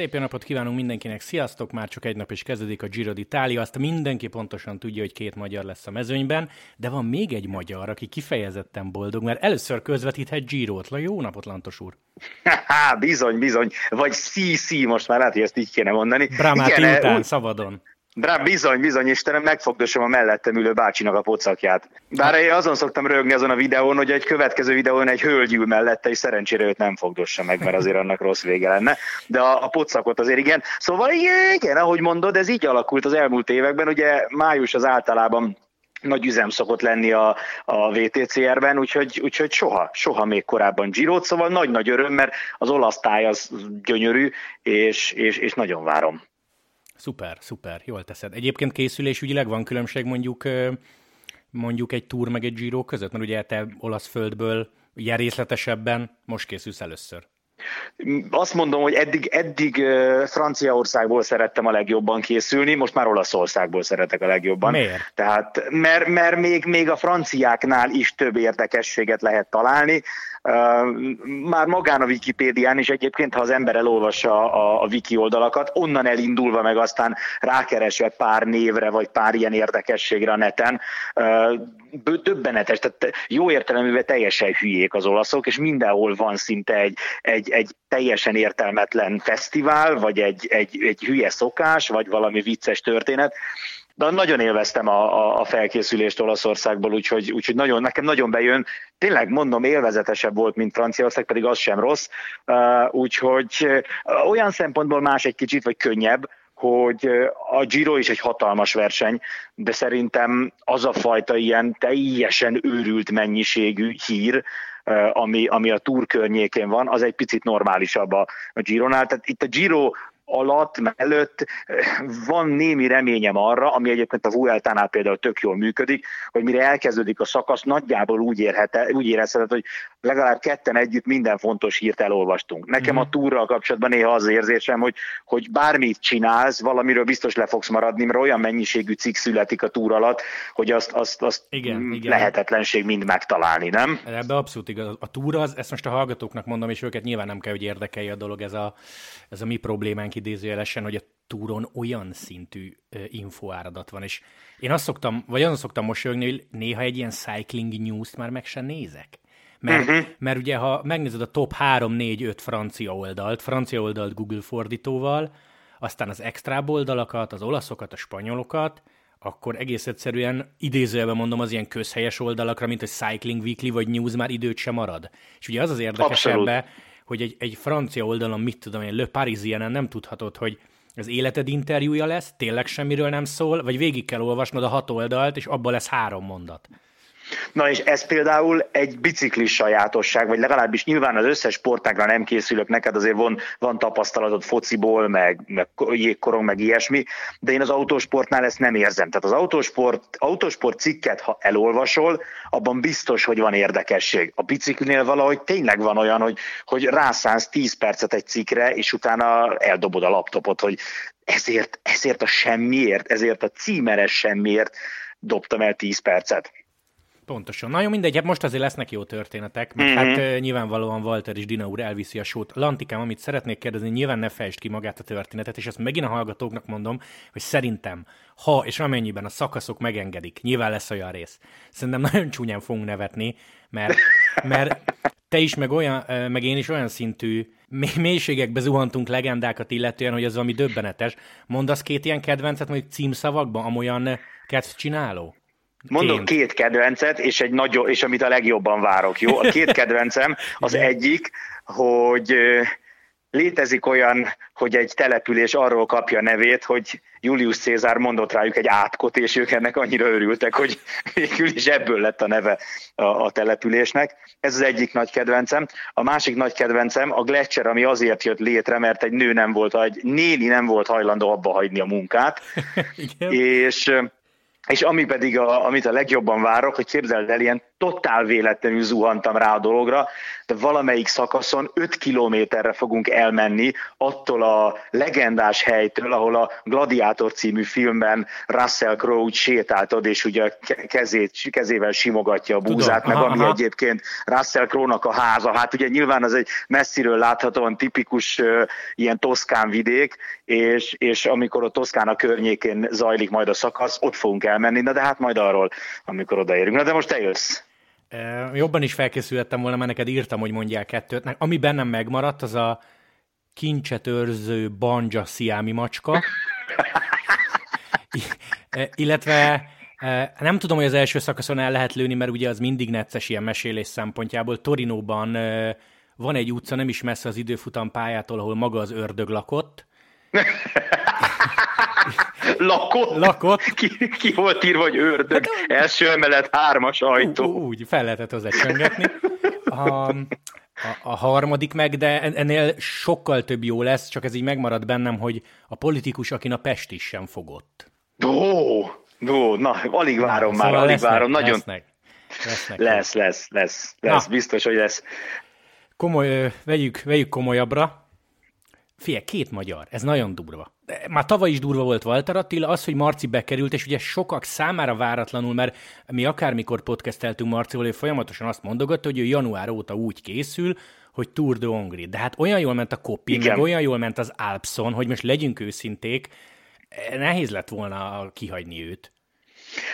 Szép jó napot kívánunk mindenkinek, sziasztok! Már csak egy nap is kezdődik a Giro d'Italia, azt mindenki pontosan tudja, hogy két magyar lesz a mezőnyben, de van még egy magyar, aki kifejezetten boldog, mert először közvetíthet Girot. La jó napot, Lantos úr! bizony, bizony, vagy szí, most már lehet, hogy ezt így kéne mondani. Bramáti Igen, után, úgy, szabadon. Rá bizony, bizony, Istenem, megfogdosom a mellettem ülő bácsinak a pocakját. Bár én azon szoktam rögni azon a videón, hogy egy következő videón egy hölgy ül mellette, és szerencsére őt nem fogdossa meg, mert azért annak rossz vége lenne. De a, a pocakot azért igen. Szóval igen, ahogy mondod, ez így alakult az elmúlt években. Ugye május az általában nagy üzem szokott lenni a, a VTCR-ben, úgyhogy, úgyhogy soha, soha még korábban Girot, szóval nagy-nagy öröm, mert az olasz táj az gyönyörű, és, és, és nagyon várom. Szuper, szuper, jól teszed. Egyébként készülésügyileg van különbség mondjuk mondjuk egy túr meg egy Giro között? Mert ugye te olasz földből ugye részletesebben most készülsz először. Azt mondom, hogy eddig, eddig Franciaországból szerettem a legjobban készülni, most már Olaszországból szeretek a legjobban. Miért? Tehát, mert, mert még, még a franciáknál is több érdekességet lehet találni. Már magán a Wikipédián is egyébként, ha az ember elolvassa a, a wiki oldalakat, onnan elindulva meg aztán rákeresve pár névre, vagy pár ilyen érdekességre a neten, döbbenetes, tehát jó érteleművel teljesen hülyék az olaszok, és mindenhol van szinte egy, egy, egy teljesen értelmetlen fesztivál, vagy egy, egy, egy hülye szokás, vagy valami vicces történet, de nagyon élveztem a, a, felkészülést Olaszországból, úgyhogy, úgyhogy nagyon, nekem nagyon bejön. Tényleg mondom, élvezetesebb volt, mint Franciaország, pedig az sem rossz. Úgyhogy olyan szempontból más egy kicsit, vagy könnyebb, hogy a Giro is egy hatalmas verseny, de szerintem az a fajta ilyen teljesen őrült mennyiségű hír, ami, ami a túr környékén van, az egy picit normálisabb a, a Gironál. Tehát itt a Giro alatt, mellett eh, van némi reményem arra, ami egyébként a Vueltánál például tök jól működik, hogy mire elkezdődik a szakasz, nagyjából úgy, érhet, úgy érezheted, hogy legalább ketten együtt minden fontos hírt elolvastunk. Nekem a mhm. túrral kapcsolatban néha az érzésem, hogy, hogy bármit csinálsz, valamiről biztos le fogsz maradni, mert olyan mennyiségű cikk születik a túr alatt, hogy azt, azt, azt igen, igen. lehetetlenség mind megtalálni, nem? Ebbe abszolút igaz. A túra az, ezt most a hallgatóknak mondom, és őket nyilván nem kell, hogy érdekelje a dolog, ez a, ez a mi problémánk idézőjelesen, hogy a túron olyan szintű infoáradat van, és én azt szoktam, vagy azon szoktam mosolyogni, hogy néha egy ilyen cycling news-t már meg sem nézek. Mert, uh-huh. mert ugye, ha megnézed a top 3, 4, 5 francia oldalt, francia oldalt Google fordítóval, aztán az extra oldalakat, az olaszokat, a spanyolokat, akkor egész egyszerűen idézőjelben mondom az ilyen közhelyes oldalakra, mint a Cycling Weekly vagy News már időt sem marad. És ugye az az érdekes ebbe, hogy egy, egy francia oldalon, mit tudom én, Le Parisien nem tudhatod, hogy az életed interjúja lesz, tényleg semmiről nem szól, vagy végig kell olvasnod a hat oldalt, és abban lesz három mondat. Na és ez például egy biciklis sajátosság, vagy legalábbis nyilván az összes sportágra nem készülök, neked azért van, van tapasztalatod fociból, meg, meg jégkorong, meg ilyesmi, de én az autósportnál ezt nem érzem. Tehát az autósport, autósport cikket, ha elolvasol, abban biztos, hogy van érdekesség. A biciklinél valahogy tényleg van olyan, hogy, hogy rászánsz 10 percet egy cikkre, és utána eldobod a laptopot, hogy ezért, ezért a semmiért, ezért a címeres semmiért dobtam el 10 percet. Pontosan. Na jó, mindegy, hát most azért lesznek jó történetek, mert mm-hmm. hát nyilvánvalóan Walter és Dina úr elviszi a sót. Lantikám, amit szeretnék kérdezni, nyilván ne fejtsd ki magát a történetet, és ezt megint a hallgatóknak mondom, hogy szerintem, ha és amennyiben a szakaszok megengedik, nyilván lesz olyan rész. Szerintem nagyon csúnyán fogunk nevetni, mert, mert te is, meg, olyan, meg én is olyan szintű mélységekbe zuhantunk legendákat illetően, hogy ez valami döbbenetes. Mondasz két ilyen kedvencet, mondjuk címszavakban, amolyan kedvcsináló? Mondok két kedvencet, és, egy nagy, és amit a legjobban várok, jó? A két kedvencem az egyik, hogy létezik olyan, hogy egy település arról kapja nevét, hogy Julius Cézár mondott rájuk egy átkot, és ők ennek annyira örültek, hogy végül is ebből lett a neve a, a településnek. Ez az egyik nagy kedvencem. A másik nagy kedvencem a Gletscher, ami azért jött létre, mert egy nő nem volt, egy néni nem volt hajlandó abba hagyni a munkát. és és ami pedig, a, amit a legjobban várok, hogy képzeld el, ilyen totál véletlenül zuhantam rá a dologra, de valamelyik szakaszon 5 kilométerre fogunk elmenni attól a legendás helytől, ahol a Gladiátor című filmben Russell Crowe sétáltod, és ugye kezét, kezével simogatja a búzát, Tudom, meg aha, ami aha. egyébként Russell Crowe-nak a háza. Hát ugye nyilván az egy messziről láthatóan tipikus uh, ilyen toszkán vidék, és, és amikor a Toszkána környékén zajlik majd a szakasz, ott fogunk elmenni, na de hát majd arról, amikor odaérünk. Na de most te jössz. Jobban is felkészültem volna, mert neked írtam, hogy mondjál kettőt. Ami bennem megmaradt, az a kincset őrző banja sziámi macska. Illetve nem tudom, hogy az első szakaszon el lehet lőni, mert ugye az mindig necces ilyen mesélés szempontjából. Torinóban van egy utca, nem is messze az időfutam pályától, ahol maga az ördög lakott. lakott? Lakott. Ki, ki volt írva, hogy ördög? Hát, Első emelet, hármas ajtó. Úgy, fel lehetett hozzá csöngetni. A, a, a harmadik meg, de ennél sokkal több jó lesz, csak ez így megmarad bennem, hogy a politikus, akin a Pest is sem fogott. Ó, ó na, alig várom na, már, szóval alig lesznek, várom. Nagyon... Lesznek, lesznek. Lesz, lesz, lesz, lesz, na. biztos, hogy lesz. Komoly, vegyük, vegyük komolyabbra. Fie, két magyar, ez nagyon durva. Már tavaly is durva volt Walter Attila, az, hogy Marci bekerült, és ugye sokak számára váratlanul, mert mi akármikor podcasteltünk Marcival, ő folyamatosan azt mondogatta, hogy ő január óta úgy készül, hogy Tour de Hongrie. De hát olyan jól ment a Kopi, meg olyan jól ment az Alpson, hogy most legyünk őszinték, nehéz lett volna kihagyni őt.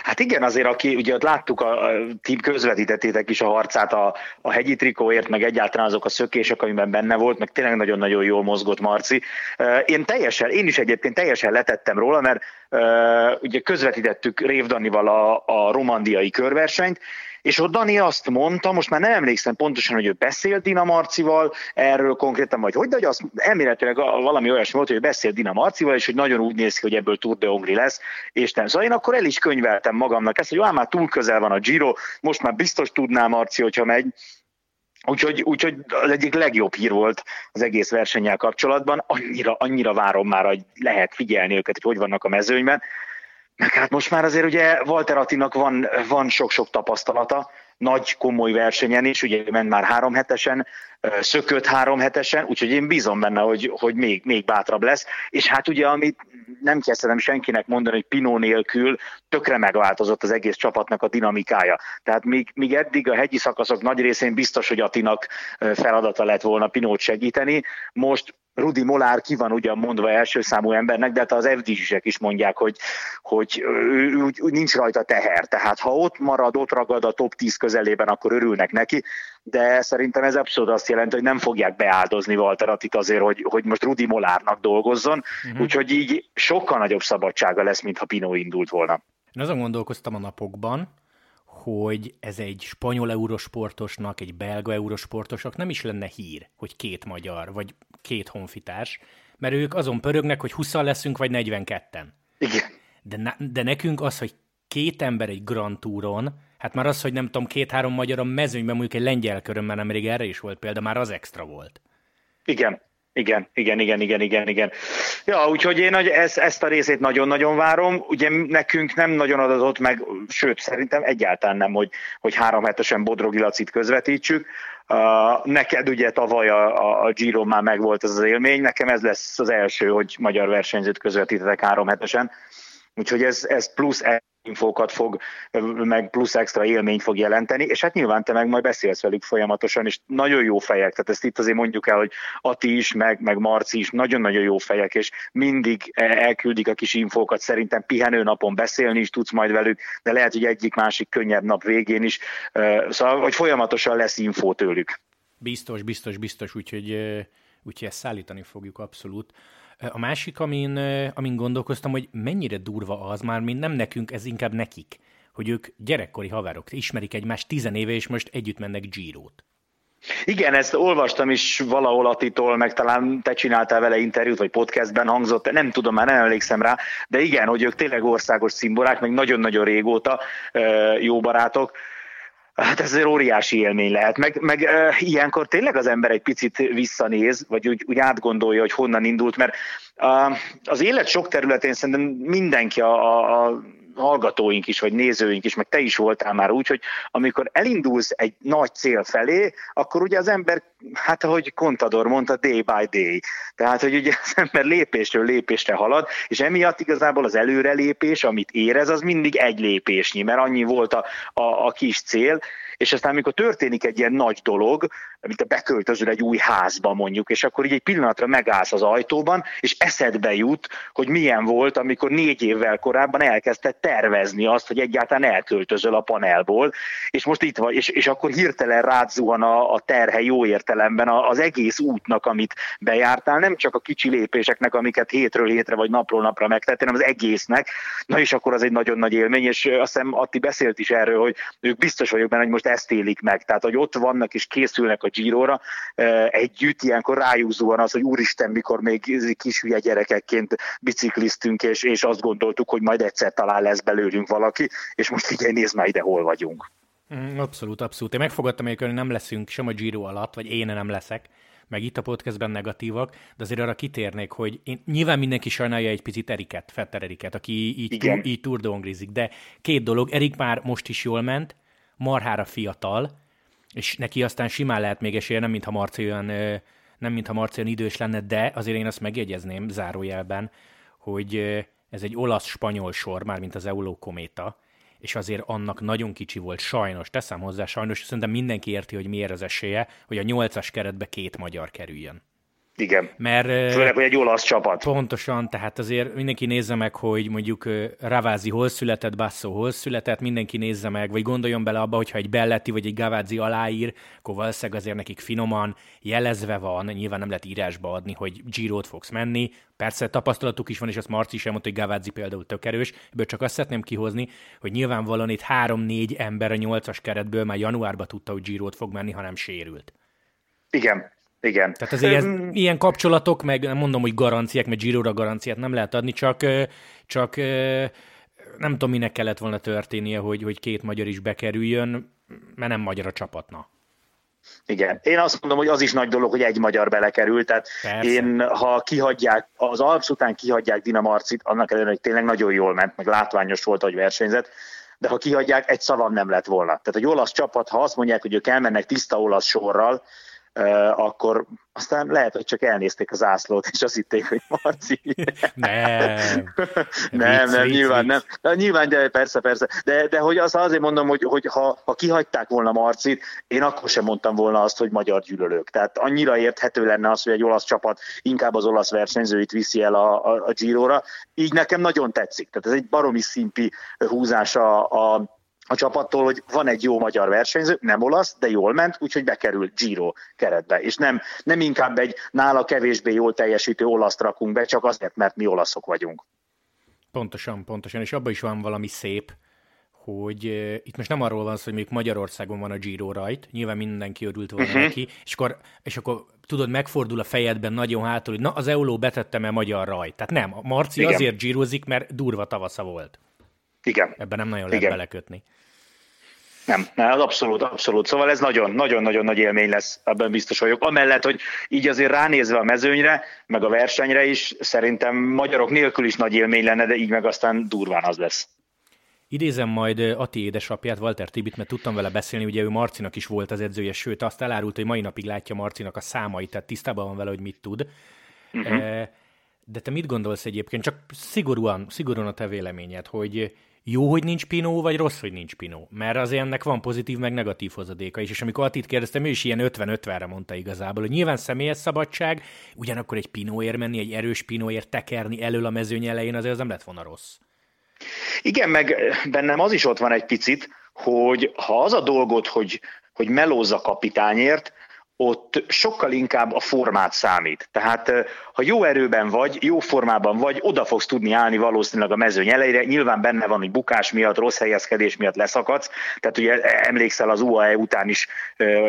Hát igen, azért aki, ugye ott láttuk, a, a tím közvetítettétek is a harcát a, a hegyi trikóért, meg egyáltalán azok a szökések, amiben benne volt, meg tényleg nagyon-nagyon jól mozgott Marci. Én teljesen, én is egyébként teljesen letettem róla, mert ugye közvetítettük Rév Danival a, a romandiai körversenyt, és ott Dani azt mondta, most már nem emlékszem pontosan, hogy ő beszélt Dina Marcival erről konkrétan, vagy hogy, de hogy azt elméletileg valami olyasmi volt, hogy ő beszélt Dina Marcival, és hogy nagyon úgy néz ki, hogy ebből Tour de Hongri lesz, és nem. Szóval én akkor el is könyveltem magamnak ezt, hogy jó, már túl közel van a Giro, most már biztos tudná Marci, hogyha megy, Úgyhogy, úgyhogy az egyik legjobb hír volt az egész versennyel kapcsolatban. Annyira, annyira várom már, hogy lehet figyelni őket, hogy hogy vannak a mezőnyben. Meg hát most már azért ugye Walter Attinak van, van sok-sok tapasztalata, nagy komoly versenyen is, ugye ment már három hetesen, szökött három hetesen, úgyhogy én bízom benne, hogy, hogy még, még bátrabb lesz. És hát ugye, amit nem kezdtem senkinek mondani, hogy Pinó nélkül tökre megváltozott az egész csapatnak a dinamikája. Tehát míg, míg eddig a hegyi szakaszok nagy részén biztos, hogy Atinak feladata lett volna Pinót segíteni, most Rudi Molár ki van ugyan mondva első számú embernek, de hát az FDZ-ek is mondják, hogy, hogy ő, úgy, úgy nincs rajta teher. Tehát ha ott marad, ott ragad a top 10 közelében, akkor örülnek neki, de szerintem ez abszolút azt jelenti, hogy nem fogják beáldozni Walteratit azért, hogy, hogy most Rudi Molárnak dolgozzon, uh-huh. úgyhogy így sokkal nagyobb szabadsága lesz, mint ha Pino indult volna. Én azon gondolkoztam a napokban, hogy ez egy spanyol eurosportosnak, egy belga eurosportosnak nem is lenne hír, hogy két magyar, vagy két honfitárs, mert ők azon pörögnek, hogy 20 leszünk, vagy 42-en. Igen. De, de nekünk az, hogy két ember egy Grand Touron, hát már az, hogy nem tudom, két-három magyar a mezőnyben, mondjuk egy lengyel körön, mert nemrég erre is volt példa, már az extra volt. Igen, igen, igen, igen, igen, igen, igen. Ja, úgyhogy én ezt, ezt a részét nagyon-nagyon várom. Ugye nekünk nem nagyon adatott meg, sőt, szerintem egyáltalán nem, hogy, hogy három hetesen Bodrogi Lacit közvetítsük. Uh, neked ugye tavaly a, a, a Giro már megvolt ez az élmény, nekem ez lesz az első, hogy magyar versenyzőt közvetítetek három hetesen. Úgyhogy ez, ez plusz infókat fog, meg plusz extra élményt fog jelenteni, és hát nyilván te meg majd beszélsz velük folyamatosan, és nagyon jó fejek, tehát ezt itt azért mondjuk el, hogy Ati is, meg, meg Marci is nagyon-nagyon jó fejek, és mindig elküldik a kis infókat, szerintem pihenő napon beszélni is tudsz majd velük, de lehet, hogy egyik-másik könnyebb nap végén is, szóval, hogy folyamatosan lesz infó tőlük. Biztos, biztos, biztos, úgyhogy, úgyhogy ezt szállítani fogjuk abszolút. A másik, amin, amin gondolkoztam, hogy mennyire durva az már, mint nem nekünk, ez inkább nekik, hogy ők gyerekkori haverok, ismerik egymást tizenéve, és most együtt mennek Giro-t. Igen, ezt olvastam is valahol Atitól, meg talán te csináltál vele interjút, vagy podcastben hangzott, nem tudom, már nem emlékszem rá, de igen, hogy ők tényleg országos szimbolák, meg nagyon-nagyon régóta jó barátok. Hát ez egy óriási élmény lehet, meg, meg e, ilyenkor tényleg az ember egy picit visszanéz, vagy úgy, úgy átgondolja, hogy honnan indult, mert a, az élet sok területén szerintem mindenki a, a, a hallgatóink is, vagy nézőink is, meg te is voltál már úgy, hogy amikor elindulsz egy nagy cél felé, akkor ugye az ember, hát ahogy Contador mondta, day by day. Tehát, hogy ugye az ember lépésről lépésre halad, és emiatt igazából az előrelépés, amit érez, az mindig egy lépésnyi, mert annyi volt a, a, a kis cél, és aztán amikor történik egy ilyen nagy dolog, mint a beköltözöl egy új házba mondjuk, és akkor így egy pillanatra megállsz az ajtóban, és eszedbe jut, hogy milyen volt, amikor négy évvel korábban elkezdted tervezni azt, hogy egyáltalán elköltözöl a panelból, és most itt vagy, és, és akkor hirtelen rád zuhan a, a terhe jó értelemben az egész útnak, amit bejártál, nem csak a kicsi lépéseknek, amiket hétről hétre vagy napról napra megtettél, hanem az egésznek. Na és akkor az egy nagyon nagy élmény, és azt hiszem Atti beszélt is erről, hogy ők biztos vagyok benne, hogy most ezt élik meg. Tehát, hogy ott vannak és készülnek a Girora együtt, ilyenkor rájuk zuhan az, hogy úristen, mikor még kis hülye gyerekekként bicikliztünk, és, és azt gondoltuk, hogy majd egyszer talán lesz belőlünk valaki, és most figyelj, nézd már ide, hol vagyunk. Mm, abszolút, abszolút. Én megfogadtam hogy nem leszünk sem a Giro alatt, vagy én nem leszek, meg itt a podcastben negatívak, de azért arra kitérnék, hogy én, nyilván mindenki sajnálja egy picit Eriket, Fetter Eriket, aki így, túr, így de két dolog, Erik már most is jól ment, marhára fiatal, és neki aztán simán lehet még esélye, nem mintha Marci olyan, nem mintha Marci olyan idős lenne, de azért én azt megjegyezném zárójelben, hogy ez egy olasz-spanyol sor, már mint az Euló kométa, és azért annak nagyon kicsi volt, sajnos, teszem hozzá, sajnos, szerintem mindenki érti, hogy miért az esélye, hogy a nyolcas keretbe két magyar kerüljön. Igen. Mert, Főleg, hogy egy olasz csapat. Pontosan, tehát azért mindenki nézze meg, hogy mondjuk Ravázi hol született, Basso hol született, mindenki nézze meg, vagy gondoljon bele abba, hogyha egy Belletti vagy egy Gavazzi aláír, akkor valószínűleg azért nekik finoman jelezve van, nyilván nem lehet írásba adni, hogy Girot fogsz menni. Persze tapasztalatuk is van, és azt Marci is elmondta, hogy Gavazzi például tök erős, ebből csak azt szeretném kihozni, hogy nyilvánvalóan itt három-négy ember a nyolcas keretből már januárban tudta, hogy Girot fog menni, hanem sérült. Igen, igen. Tehát azért ez, ilyen kapcsolatok, meg nem mondom, hogy garanciák, meg Girora garanciát nem lehet adni, csak, csak nem tudom, minek kellett volna történnie, hogy, hogy két magyar is bekerüljön, mert nem magyar a csapatna. Igen. Én azt mondom, hogy az is nagy dolog, hogy egy magyar belekerült. Tehát Persze. én, ha kihagyják, az Alps után kihagyják Dinamarcit, annak ellenére, hogy tényleg nagyon jól ment, meg látványos volt, hogy versenyzet, de ha kihagyják, egy szavam nem lett volna. Tehát egy olasz csapat, ha azt mondják, hogy ők elmennek tiszta olasz sorral, akkor aztán lehet, hogy csak elnézték az ászlót, és azt hitték, hogy Marci. nem. nem, nem, nyilván nem. De nyilván, de persze, persze. De, de hogy az azért mondom, hogy, hogy ha, ha kihagyták volna Marcit, én akkor sem mondtam volna azt, hogy magyar gyűlölők. Tehát annyira érthető lenne az, hogy egy olasz csapat inkább az olasz versenyzőit viszi el a, a, a Giro-ra. Így nekem nagyon tetszik. Tehát ez egy baromi szimpi húzása a a csapattól, hogy van egy jó magyar versenyző, nem olasz, de jól ment, úgyhogy bekerült Giro keretbe. És nem, nem inkább egy nála kevésbé jól teljesítő olaszt rakunk be, csak azért, mert mi olaszok vagyunk. Pontosan, pontosan, és abban is van valami szép, hogy uh, itt most nem arról van szó, hogy még Magyarországon van a Giro rajt, nyilván mindenki örült volna uh-huh. neki, és akkor, és akkor tudod, megfordul a fejedben nagyon hátul, hogy na, az Euló betettem el magyar rajt. Tehát nem, a Marci Igen. azért gyírozik, mert durva tavasza volt. Igen. Ebben nem nagyon lehet Igen. belekötni. Nem, nem, abszolút, abszolút. Szóval ez nagyon-nagyon-nagyon nagy élmény lesz, ebben biztos vagyok. Amellett, hogy így azért ránézve a mezőnyre, meg a versenyre is, szerintem magyarok nélkül is nagy élmény lenne, de így meg aztán durván az lesz. Idézem majd Ati édesapját, Walter Tibit, mert tudtam vele beszélni, ugye ő Marcinak is volt az edzője, sőt azt elárult, hogy mai napig látja Marcinak a számait, tehát tisztában van vele, hogy mit tud. Uh-huh. De te mit gondolsz egyébként, csak szigorúan, szigorúan a te véleményed, hogy jó, hogy nincs Pinó, vagy rossz, hogy nincs Pinó? Mert azért ennek van pozitív, meg negatív hozadéka is. És amikor Atit kérdeztem, ő is ilyen 50-50-re mondta igazából, hogy nyilván személyes szabadság, ugyanakkor egy Pinóért menni, egy erős Pinóért tekerni elől a mezőny elején, azért az nem lett volna rossz. Igen, meg bennem az is ott van egy picit, hogy ha az a dolgot, hogy, hogy melózza kapitányért, ott sokkal inkább a formát számít. Tehát ha jó erőben vagy, jó formában vagy, oda fogsz tudni állni valószínűleg a mezőny elejére. Nyilván benne van, hogy bukás miatt, rossz helyezkedés miatt leszakadsz. Tehát ugye emlékszel az UAE után is,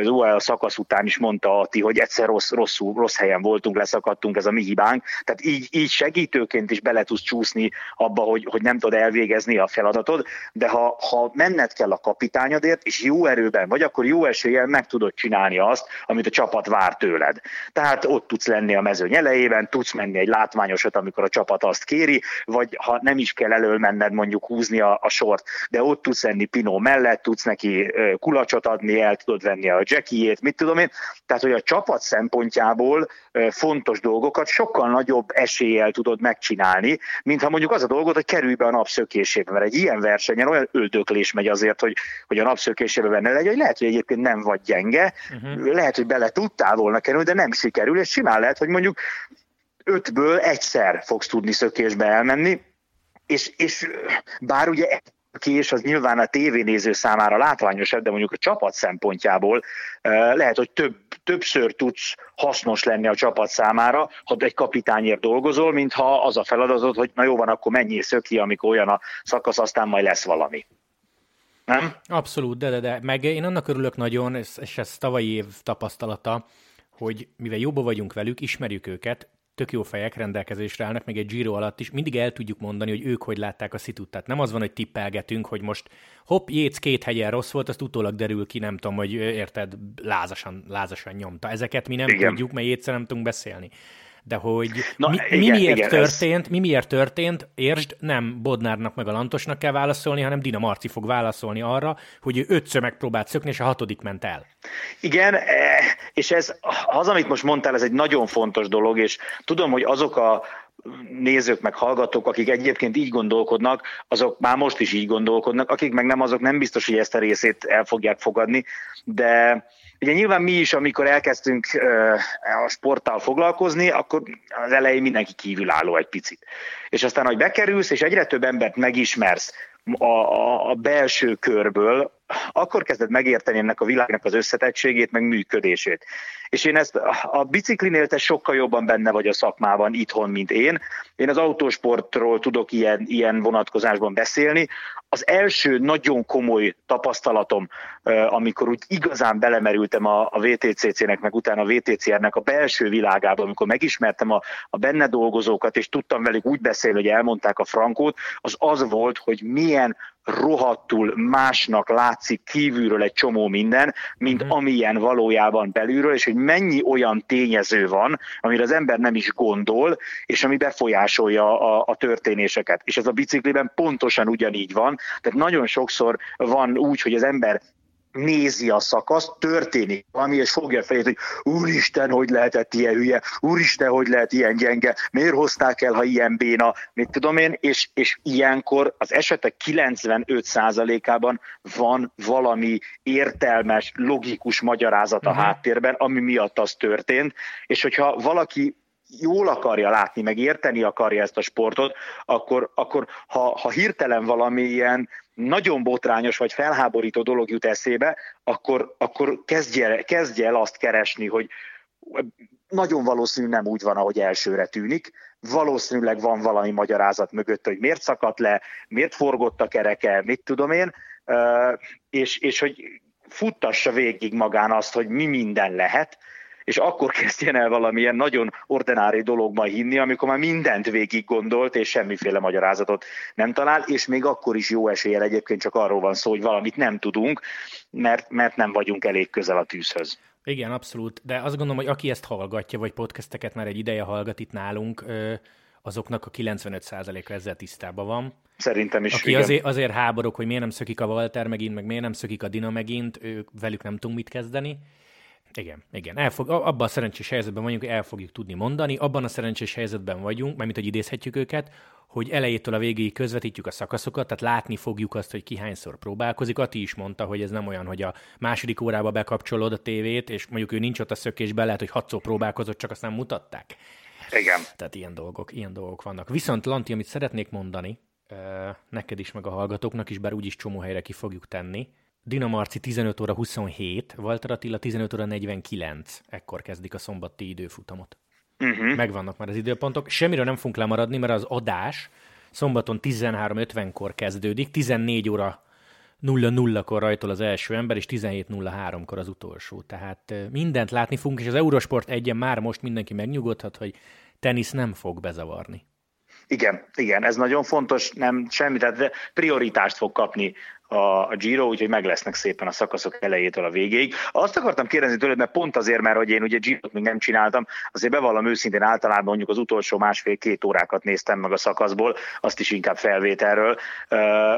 az UAE szakasz után is mondta Ati, hogy egyszer rossz, rosszul, rossz helyen voltunk, leszakadtunk, ez a mi hibánk. Tehát így, így segítőként is bele tudsz csúszni abba, hogy, hogy nem tudod elvégezni a feladatod, de ha, ha menned kell a kapitányodért, és jó erőben vagy, akkor jó eséllyel meg tudod csinálni azt, amit a csapat vár tőled. Tehát ott tudsz lenni a mezőny elejében, tudsz menni egy látványosat, amikor a csapat azt kéri, vagy ha nem is kell elől menned mondjuk húzni a, a sort, de ott tudsz lenni Pinó mellett, tudsz neki kulacsot adni, el tudod venni a jackiét, mit tudom én. Tehát, hogy a csapat szempontjából fontos dolgokat sokkal nagyobb eséllyel tudod megcsinálni, mint ha mondjuk az a dolgot, hogy kerülj be a napszökésébe, mert egy ilyen versenyen olyan öldöklés megy azért, hogy, hogy a napszökésébe benne legyen, hogy lehet, hogy egyébként nem vagy gyenge, uh-huh. lehet, hogy bele tudtál volna kerülni, de nem sikerül, és simán lehet, hogy mondjuk ötből egyszer fogsz tudni szökésbe elmenni, és, és bár ugye kés az nyilván a tévénéző számára látványosabb, de mondjuk a csapat szempontjából lehet, hogy több, többször tudsz hasznos lenni a csapat számára, ha egy kapitányért dolgozol, mintha az a feladatod, hogy na jó van, akkor mennyi szöki, amikor olyan a szakasz, aztán majd lesz valami. Nem? Abszolút, de, de, de. Meg én annak örülök nagyon, és ez tavalyi év tapasztalata, hogy mivel jobban vagyunk velük, ismerjük őket, tök jó fejek rendelkezésre állnak, meg egy Giro alatt is, mindig el tudjuk mondani, hogy ők hogy látták a szitut. Tehát nem az van, hogy tippelgetünk, hogy most hopp, Jéz két hegyen rossz volt, azt utólag derül ki, nem tudom, hogy érted, lázasan, lázasan nyomta. Ezeket mi nem Igen. tudjuk, mert Jézszer nem tudunk beszélni de hogy Na, mi, igen, mi, miért igen, történt, ez... mi miért történt, értsd, nem Bodnárnak meg a Lantosnak kell válaszolni, hanem Dina Marci fog válaszolni arra, hogy ő ötször megpróbált szökni, és a hatodik ment el. Igen, e, és ez az, amit most mondtál, ez egy nagyon fontos dolog, és tudom, hogy azok a nézők, meg hallgatók, akik egyébként így gondolkodnak, azok már most is így gondolkodnak, akik meg nem, azok nem biztos, hogy ezt a részét el fogják fogadni, de Ugye nyilván mi is, amikor elkezdtünk a sporttal foglalkozni, akkor az elején mindenki kívülálló egy picit. És aztán, hogy bekerülsz, és egyre több embert megismersz a, a, a belső körből, akkor kezded megérteni ennek a világnak az összetettségét, meg működését. És én ezt a biciklinél te sokkal jobban benne vagy a szakmában itthon, mint én. Én az autósportról tudok ilyen, ilyen vonatkozásban beszélni. Az első nagyon komoly tapasztalatom, amikor úgy igazán belemerültem a, a VTCC-nek, meg utána a VTCR-nek a belső világába, amikor megismertem a, a benne dolgozókat, és tudtam velük úgy beszélni, hogy elmondták a frankót, az az volt, hogy milyen rohadtul másnak látszik kívülről egy csomó minden, mint mm. amilyen valójában belülről, és hogy mennyi olyan tényező van, amire az ember nem is gondol, és ami befolyásolja a, a történéseket. És ez a bicikliben pontosan ugyanígy van. Tehát nagyon sokszor van úgy, hogy az ember nézi a szakaszt, történik valami, és fogja fejét, hogy úristen, hogy lehetett ilyen hülye, úristen, hogy lehet ilyen gyenge, miért hozták el, ha ilyen béna, mit tudom én, és, és ilyenkor az esetek 95%-ában van valami értelmes, logikus magyarázat a uh-huh. háttérben, ami miatt az történt, és hogyha valaki jól akarja látni, meg érteni akarja ezt a sportot, akkor, akkor ha, ha hirtelen valami ilyen nagyon botrányos vagy felháborító dolog jut eszébe, akkor, akkor kezdje, kezdje el azt keresni, hogy nagyon valószínű nem úgy van, ahogy elsőre tűnik. Valószínűleg van valami magyarázat mögött, hogy miért szakadt le, miért forgott a kereke, mit tudom én, és, és hogy futtassa végig magán azt, hogy mi minden lehet, és akkor kezdjen el valamilyen nagyon ordinári dologba hinni, amikor már mindent végig gondolt, és semmiféle magyarázatot nem talál, és még akkor is jó eséllyel egyébként csak arról van szó, hogy valamit nem tudunk, mert, mert nem vagyunk elég közel a tűzhöz. Igen, abszolút. De azt gondolom, hogy aki ezt hallgatja, vagy podcasteket már egy ideje hallgat itt nálunk, azoknak a 95%-a ezzel tisztában van. Szerintem is. Aki azért, azért háborok, hogy miért nem szökik a Walter megint, meg miért nem szökik a Dina megint, ők, velük nem tudunk mit kezdeni. Igen, igen. Elfog, abban a szerencsés helyzetben vagyunk, hogy el fogjuk tudni mondani. Abban a szerencsés helyzetben vagyunk, mert hogy idézhetjük őket, hogy elejétől a végéig közvetítjük a szakaszokat, tehát látni fogjuk azt, hogy ki hányszor próbálkozik. Ati is mondta, hogy ez nem olyan, hogy a második órába bekapcsolod a tévét, és mondjuk ő nincs ott a szökésben, lehet, hogy hatszor próbálkozott, csak azt nem mutatták. Igen. Tehát ilyen dolgok, ilyen dolgok vannak. Viszont Lanti, amit szeretnék mondani, neked is, meg a hallgatóknak is, bár úgyis csomó helyre ki fogjuk tenni, Dinamarci 15 óra 27, Walter Attila 15 óra 49, ekkor kezdik a szombati időfutamot. Uh-huh. Megvannak már az időpontok. Semmiről nem fogunk lemaradni, mert az adás szombaton 13.50-kor kezdődik, 14 óra 0-0-kor rajtol az első ember, és 17.03-kor az utolsó. Tehát mindent látni fogunk, és az Eurosport egyen már most mindenki megnyugodhat, hogy tenisz nem fog bezavarni. Igen, igen, ez nagyon fontos, nem semmi, tehát prioritást fog kapni a, Giro, úgyhogy meg lesznek szépen a szakaszok elejétől a végéig. Azt akartam kérdezni tőled, mert pont azért, mert hogy én ugye Giro-t még nem csináltam, azért bevallom őszintén általában mondjuk az utolsó másfél-két órákat néztem meg a szakaszból, azt is inkább felvételről.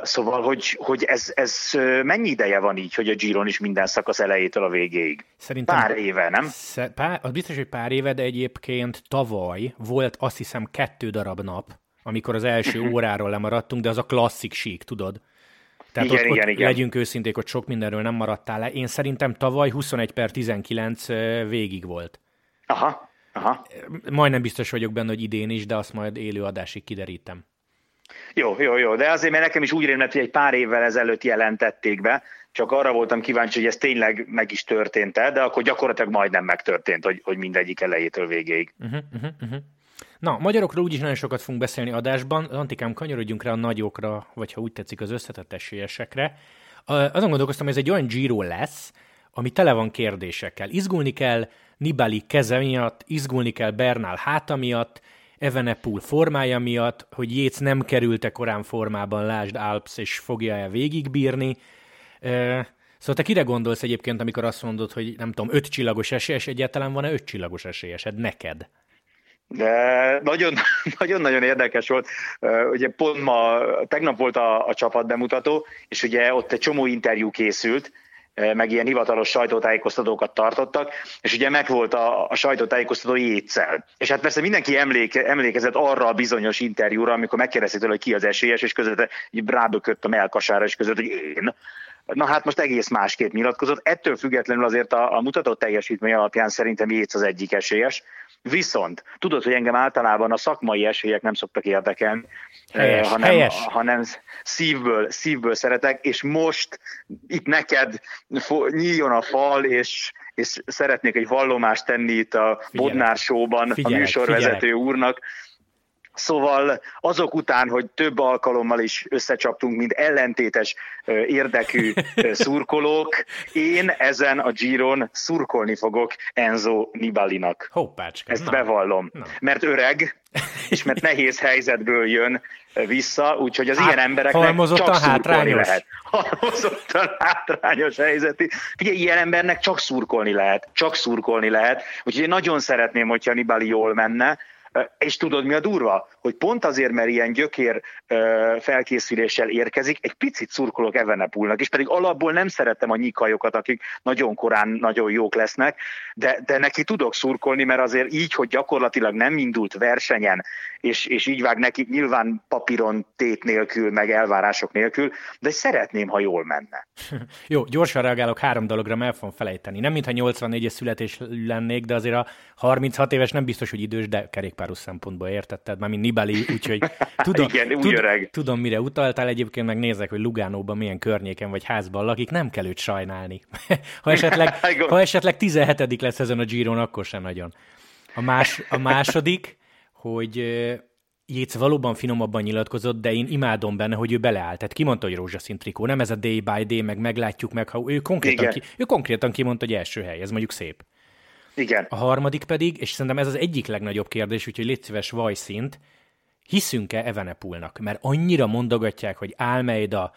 Szóval, hogy, hogy ez, ez mennyi ideje van így, hogy a Giron is minden szakasz elejétől a végéig? Szerintem pár éve, nem? Pár, az biztos, hogy pár éve, de egyébként tavaly volt azt hiszem kettő darab nap, amikor az első óráról lemaradtunk, de az a klasszik sík, tudod? Tehát igen, ott, igen, ott igen. legyünk őszinték, hogy sok mindenről nem maradtál le. Én szerintem tavaly 21 per 19 végig volt. Aha, aha. Majdnem biztos vagyok benne, hogy idén is, de azt majd élő adásig kiderítem. Jó, jó, jó, de azért, mert nekem is úgy rémlett, hogy egy pár évvel ezelőtt jelentették be, csak arra voltam kíváncsi, hogy ez tényleg meg is történt -e, de akkor gyakorlatilag majdnem megtörtént, hogy, hogy mindegyik elejétől végéig. Uh-huh, uh-huh. Na, magyarokról úgyis nagyon sokat fogunk beszélni adásban. Antikám, kanyarodjunk rá a nagyokra, vagy ha úgy tetszik, az összetett esélyesekre. Azon gondolkoztam, hogy ez egy olyan Giro lesz, ami tele van kérdésekkel. Izgulni kell Nibali keze miatt, izgulni kell Bernal háta miatt, Evenepul formája miatt, hogy Jéz nem kerülte korán formában, lásd Alps, és fogja-e végigbírni. Szóval te kire gondolsz egyébként, amikor azt mondod, hogy nem tudom, öt csillagos esélyes, egyáltalán van-e öt csillagos esélyesed neked? De nagyon-nagyon érdekes volt. Ugye pont ma, tegnap volt a, a csapat bemutató, és ugye ott egy csomó interjú készült, meg ilyen hivatalos sajtótájékoztatókat tartottak, és ugye megvolt a, a sajtótájékoztató jétszel. És hát persze mindenki emléke, emlékezett arra a bizonyos interjúra, amikor megkérdezték tőle, hogy ki az esélyes, és között rábökött a melkasára, és között, hogy én. Na hát most egész másképp nyilatkozott. Ettől függetlenül azért a, a mutatott teljesítmény alapján szerintem Jéz az egyik esélyes. Viszont tudod, hogy engem általában a szakmai esélyek nem szoktak érdekelni, helyes, hanem, helyes. hanem szívből, szívből szeretek, és most itt neked nyíljon a fal, és, és szeretnék egy vallomást tenni itt a Bodnár Show-ban a műsorvezető figyelek. úrnak, Szóval azok után, hogy több alkalommal is összecsaptunk, mint ellentétes érdekű szurkolók, én ezen a Giron szurkolni fogok Enzo Nibalinak. Hoppácska. Ezt na. bevallom. Na. Mert öreg, és mert nehéz helyzetből jön vissza, úgyhogy az hát, ilyen embereknek csak szurkolni lehet. Halmozottan hátrányos helyzeti. Ugye ilyen embernek csak szurkolni lehet, csak szurkolni lehet. Úgyhogy én nagyon szeretném, hogyha Nibali jól menne, és tudod, mi a durva? Hogy pont azért, mert ilyen gyökér felkészüléssel érkezik, egy picit szurkolok Evenepulnak, és pedig alapból nem szerettem a nyikajokat, akik nagyon korán nagyon jók lesznek, de, de neki tudok szurkolni, mert azért így, hogy gyakorlatilag nem indult versenyen, és, és így vág neki nyilván papíron tét nélkül, meg elvárások nélkül, de szeretném, ha jól menne. Jó, gyorsan reagálok három dologra, mert el fogom felejteni. Nem mintha 84-es születés lennék, de azért a 36 éves nem biztos, hogy idős, de kerékpáros szempontból értetted, már mint Nibali, úgyhogy tudom, Igen, úgy tud, öreg. tudom, mire utaltál, egyébként meg nézek, hogy Lugánóban milyen környéken vagy házban lakik, nem kell őt sajnálni. ha, esetleg, ha esetleg 17 lesz ezen a Giron, akkor sem nagyon. A, más, a második, hogy Jéz valóban finomabban nyilatkozott, de én imádom benne, hogy ő beleállt. Tehát kimondta, hogy rózsaszín trikó, nem ez a day by day, meg meglátjuk meg, ha ő konkrétan, ki, ő konkrétan kimondta, hogy első hely, ez mondjuk szép. Igen. A harmadik pedig, és szerintem ez az egyik legnagyobb kérdés, úgyhogy légy szíves vajszint, hiszünk-e Evenepulnak? Mert annyira mondogatják, hogy Almeida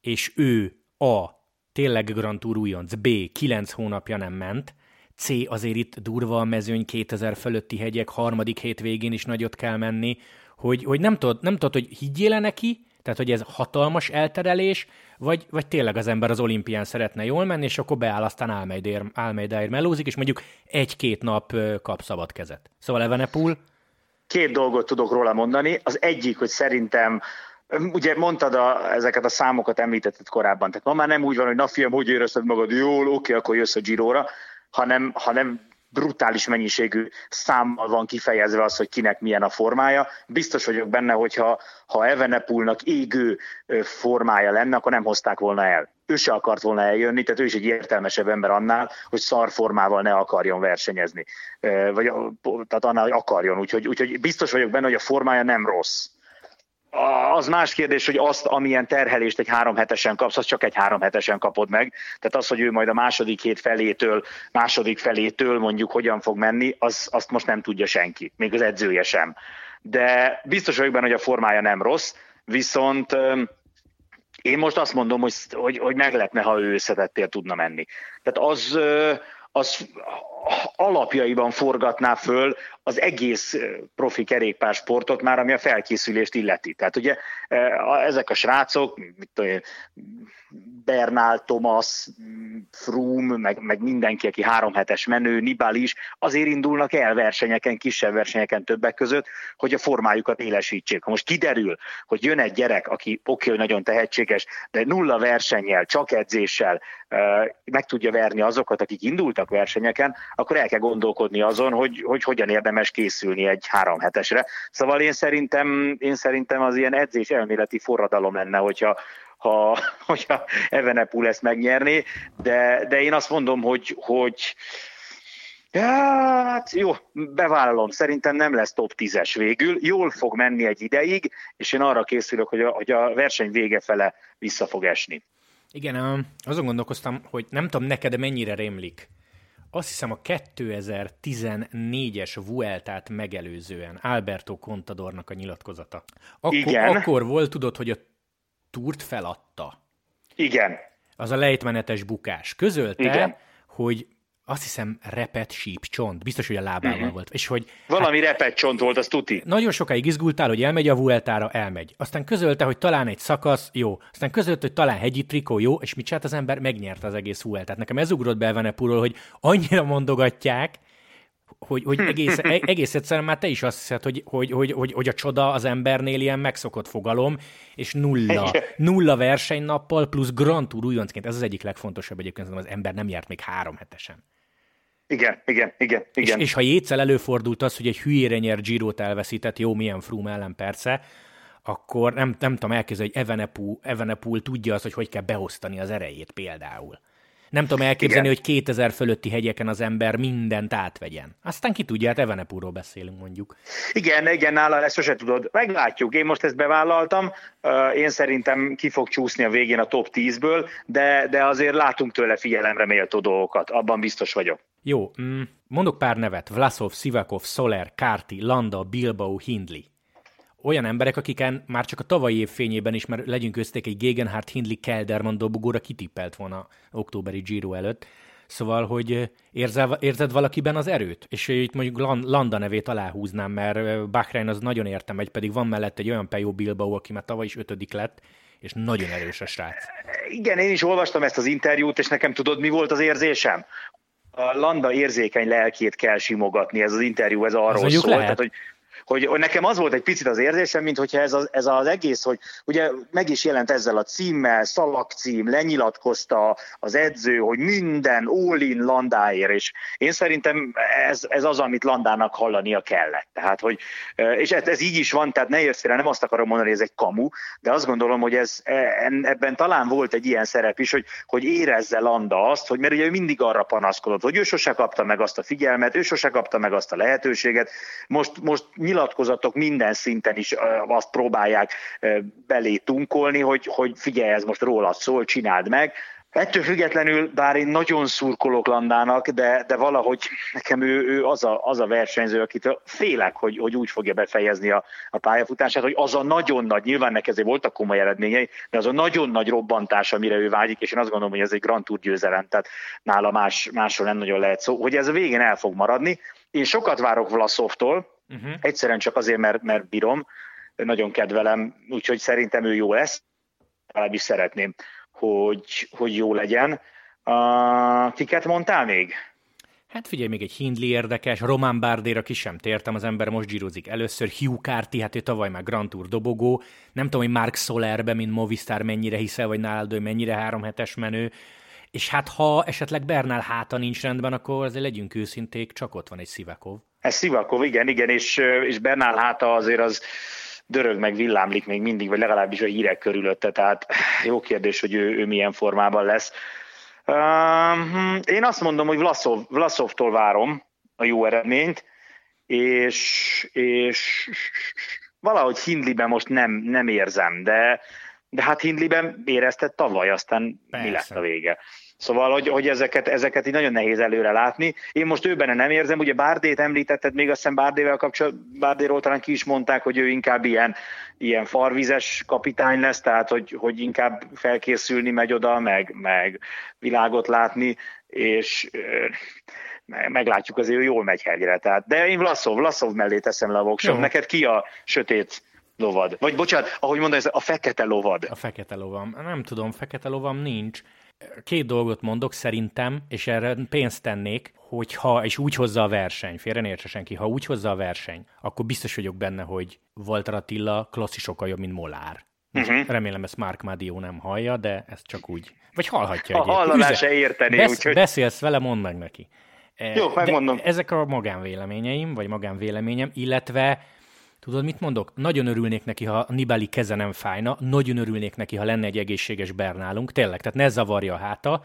és ő A. tényleg Grand Tour újonc, B. 9 hónapja nem ment, C. azért itt durva a mezőny, 2000 fölötti hegyek, harmadik hét végén is nagyot kell menni, hogy, hogy nem, tudod, nem tudod, hogy higgyél neki, tehát hogy ez hatalmas elterelés, vagy, vagy tényleg az ember az olimpián szeretne jól menni, és akkor beáll, aztán Almeidáért melózik, és mondjuk egy-két nap kap szabad kezet. Szóval Evenepul... Két dolgot tudok róla mondani. Az egyik, hogy szerintem Ugye mondtad a, ezeket a számokat, említetted korábban, tehát ma már nem úgy van, hogy na fiam, hogy érezted magad jól, oké, akkor jössz a Giróra, hanem, hanem brutális mennyiségű számmal van kifejezve az, hogy kinek milyen a formája. Biztos vagyok benne, hogyha ha Evenepulnak égő formája lenne, akkor nem hozták volna el. Ő se akart volna eljönni, tehát ő is egy értelmesebb ember annál, hogy szar formával ne akarjon versenyezni. Vagy, tehát annál, hogy akarjon. Úgyhogy, úgyhogy biztos vagyok benne, hogy a formája nem rossz az más kérdés, hogy azt, amilyen terhelést egy három hetesen kapsz, az csak egy három hetesen kapod meg. Tehát az, hogy ő majd a második hét felétől, második felétől mondjuk hogyan fog menni, az, azt most nem tudja senki, még az edzője sem. De biztos vagyok benne, hogy a formája nem rossz, viszont Én most azt mondom, hogy, hogy, hogy meglepne, ha ő összetettél tudna menni. Tehát az, az alapjaiban forgatná föl az egész profi kerékpársportot már, ami a felkészülést illeti. Tehát ugye ezek a srácok, mit tudom, Bernál, Thomas, Froome, meg, meg mindenki, aki három hetes menő, Nibali is, azért indulnak el versenyeken, kisebb versenyeken többek között, hogy a formájukat élesítsék. Ha most kiderül, hogy jön egy gyerek, aki oké, hogy nagyon tehetséges, de nulla versennyel, csak edzéssel meg tudja verni azokat, akik indultak versenyeken, akkor el kell gondolkodni azon, hogy, hogy hogyan érdemes készülni egy három hetesre. Szóval én szerintem, én szerintem az ilyen edzés elméleti forradalom lenne, hogyha ha, hogyha Evenepul ezt megnyerné, de, de én azt mondom, hogy, hogy Ja, hát jó, bevállalom, szerintem nem lesz top 10-es végül, jól fog menni egy ideig, és én arra készülök, hogy a, hogy a verseny vége fele vissza fog esni. Igen, azon gondolkoztam, hogy nem tudom neked mennyire rémlik. Azt hiszem a 2014-es Vueltát megelőzően Alberto Contadornak a nyilatkozata. Akkor, Igen. akkor volt, tudod, hogy a túrt feladta. Igen. Az a lejtmenetes bukás. Közölte, Igen. hogy azt hiszem repet síp csont, biztos, hogy a lábával uh-huh. volt. És hogy, Valami hát, repet csont volt, az tuti. Nagyon sokáig izgultál, hogy elmegy a Vueltára, elmegy. Aztán közölte, hogy talán egy szakasz, jó. Aztán közölte, hogy talán hegyi trikó, jó. És mit csinált az ember? Megnyerte az egész Vueltát. Nekem ez ugrott be Venepuról, hogy annyira mondogatják, hogy, hogy egész, e, egész egyszerűen már te is azt hiszed, hogy, hogy, hogy, hogy, hogy a csoda az embernél ilyen megszokott fogalom, és nulla, nulla versenynappal plusz Grand Tour újoncként. Ez az egyik legfontosabb egyébként, az ember nem járt még három hetesen. Igen, igen, igen. igen. És, és ha jétszel előfordult az, hogy egy hülyére nyer Girot elveszített, jó, milyen Froome ellen persze, akkor nem, nem tudom elképzelni, hogy Evenepoel, Evenepoel tudja az, hogy hogy kell beosztani az erejét például. Nem tudom elképzelni, Igen. hogy 2000 fölötti hegyeken az ember mindent átvegyen. Aztán ki tudja, hát Evenepúról beszélünk mondjuk. Igen, igen, nála ezt sose tudod. Meglátjuk, én most ezt bevállaltam, én szerintem ki fog csúszni a végén a top 10-ből, de, de azért látunk tőle figyelemre méltó dolgokat, abban biztos vagyok. Jó, mm, mondok pár nevet. Vlasov, Sivakov, Soler, Kárti, Landa, Bilbao, Hindley olyan emberek, akiken már csak a tavalyi év fényében is, mert legyünk közték egy Gegenhardt Hindley Kelderman dobogóra kitippelt volna októberi Giro előtt. Szóval, hogy érzel, érzed valakiben az erőt? És itt mondjuk Landa nevét aláhúznám, mert Bahrein az nagyon értem egy, pedig van mellett egy olyan Pejo Bilbao, aki már tavaly is ötödik lett, és nagyon erős a srác. Igen, én is olvastam ezt az interjút, és nekem tudod, mi volt az érzésem? A Landa érzékeny lelkét kell simogatni, ez az interjú, ez arról szól. Lehet. Tehát, hogy hogy, nekem az volt egy picit az érzésem, mint hogyha ez az, ez az egész, hogy ugye meg is jelent ezzel a címmel, szalagcím, lenyilatkozta az edző, hogy minden all-in Landáért, és én szerintem ez, ez az, amit Landának hallania kellett. Tehát, hogy, és ez, ez így is van, tehát ne érsz nem azt akarom mondani, hogy ez egy kamu, de azt gondolom, hogy ez, e, ebben talán volt egy ilyen szerep is, hogy, hogy érezze Landa azt, hogy mert ugye ő mindig arra panaszkodott, hogy ő sose kapta meg azt a figyelmet, ő sose kapta meg azt a lehetőséget, most, most nyilatkozatok minden szinten is azt próbálják belé tunkolni, hogy, hogy figyelj, ez most rólad szól, csináld meg. Ettől függetlenül, bár én nagyon szurkolok Landának, de, de valahogy nekem ő, ő az, a, az a versenyző, akit félek, hogy, hogy úgy fogja befejezni a, a pályafutását, hogy az a nagyon nagy, nyilván neki ezért voltak komoly eredményei, de az a nagyon nagy robbantás, amire ő vágyik, és én azt gondolom, hogy ez egy Grand Tour győzelem, tehát nála más, másról nem nagyon lehet szó, hogy ez a végén el fog maradni. Én sokat várok Vlaszovtól, Uh-huh. Egyszerűen csak azért, mert, mert bírom, nagyon kedvelem, úgyhogy szerintem ő jó lesz, legalábbis szeretném, hogy, hogy jó legyen. Uh, kiket mondtál még? Hát figyelj, még egy Hindley érdekes, Román Bárdér, aki sem tértem, az ember most gyírozik először, Hugh Carty, hát ő tavaly már Grand Tour dobogó, nem tudom, hogy Mark Solerbe, mint Movistar mennyire hiszel, vagy nálad ő mennyire három hetes menő, és hát ha esetleg Bernál háta nincs rendben, akkor azért legyünk őszinték, csak ott van egy Szivakov. Ez Szivakov, igen, igen, és, és Bernál háta azért az dörög meg villámlik még mindig, vagy legalábbis a hírek körülötte, tehát jó kérdés, hogy ő, ő milyen formában lesz. Uh, én azt mondom, hogy Vlaszov, Vlaszovtól várom a jó eredményt, és, és valahogy Hindliben most nem, nem érzem, de, de hát Hindliben érezted tavaly, aztán Persze. mi lett a vége. Szóval, hogy, hogy ezeket, ezeket így nagyon nehéz előre látni. Én most őben nem érzem, ugye Bárdét említetted, még azt hiszem Bárdével kapcsolatban, Bárdéról talán ki is mondták, hogy ő inkább ilyen, ilyen farvizes kapitány lesz, tehát hogy, hogy inkább felkészülni megy oda, meg, meg világot látni, és meglátjuk, azért ő jól megy hegyre. Tehát, de én Vlaszov, Vlaszov mellé teszem le a voksot. Neked ki a sötét lovad? Vagy bocsánat, ahogy mondod, ez a fekete lovad. A fekete lovam. Nem tudom, fekete lovam nincs. Két dolgot mondok szerintem, és erre pénzt tennék, hogyha, és úgy hozza a verseny, félre ne senki, ha úgy hozza a verseny, akkor biztos vagyok benne, hogy Walter Attila klasszi sokkal jobb, mint Molár. Uh-huh. Remélem ezt Mark Madio nem hallja, de ezt csak úgy. Vagy hallhatja. A hallaná se érteni. Besz, úgyhogy... Beszélsz vele, mondd meg neki. Jó, megmondom. De ezek a magánvéleményeim, vagy magánvéleményem, illetve Tudod, mit mondok? Nagyon örülnék neki, ha Nibali keze nem fájna, nagyon örülnék neki, ha lenne egy egészséges Bernálunk, tényleg, tehát ne zavarja a háta,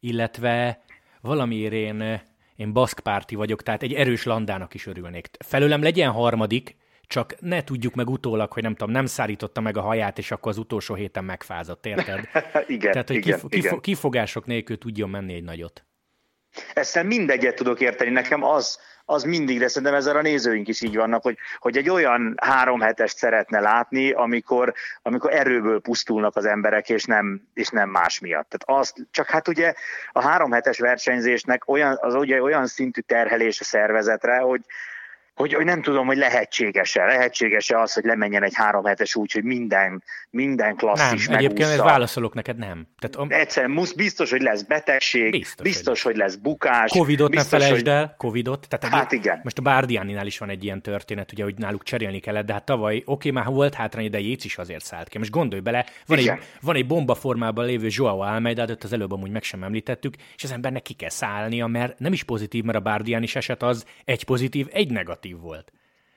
illetve valamiért én, én baszkpárti vagyok, tehát egy erős landának is örülnék. Felőlem legyen harmadik, csak ne tudjuk meg utólag, hogy nem tudom, nem szárította meg a haját, és akkor az utolsó héten megfázott, érted? igen, Tehát, hogy igen, kif- igen. kifogások nélkül tudjon menni egy nagyot. Ezt mindegyet tudok érteni. Nekem az, az mindig, de szerintem ezzel a nézőink is így vannak, hogy, hogy egy olyan három hetest szeretne látni, amikor, amikor erőből pusztulnak az emberek, és nem, és nem más miatt. Tehát az, csak hát ugye a három hetes versenyzésnek olyan, az ugye olyan szintű terhelés a szervezetre, hogy, hogy, hogy nem tudom, hogy lehetséges-e, lehetséges-e az, hogy lemenjen egy három hetes úgy, hogy minden, minden klasszis Nem, egyébként ez válaszolok neked, nem. Tehát, Egyszerűen musz, biztos, hogy lesz betegség, biztos, biztos hogy, lesz. bukás. Covidot biztos, ne felejtsd hogy... el, Covidot. Tehát hát igen. Most a Bárdiáninál is van egy ilyen történet, ugye, hogy náluk cserélni kellett, de hát tavaly, oké, már volt hátrány, de Jéz is azért szállt ki. Most gondolj bele, van, egy, van egy bomba formában lévő Joao Almeida, de az előbb amúgy meg sem említettük, és az embernek ki kell szállnia, mert nem is pozitív, mert a Bárdián is eset az egy pozitív, egy negatív negatív volt.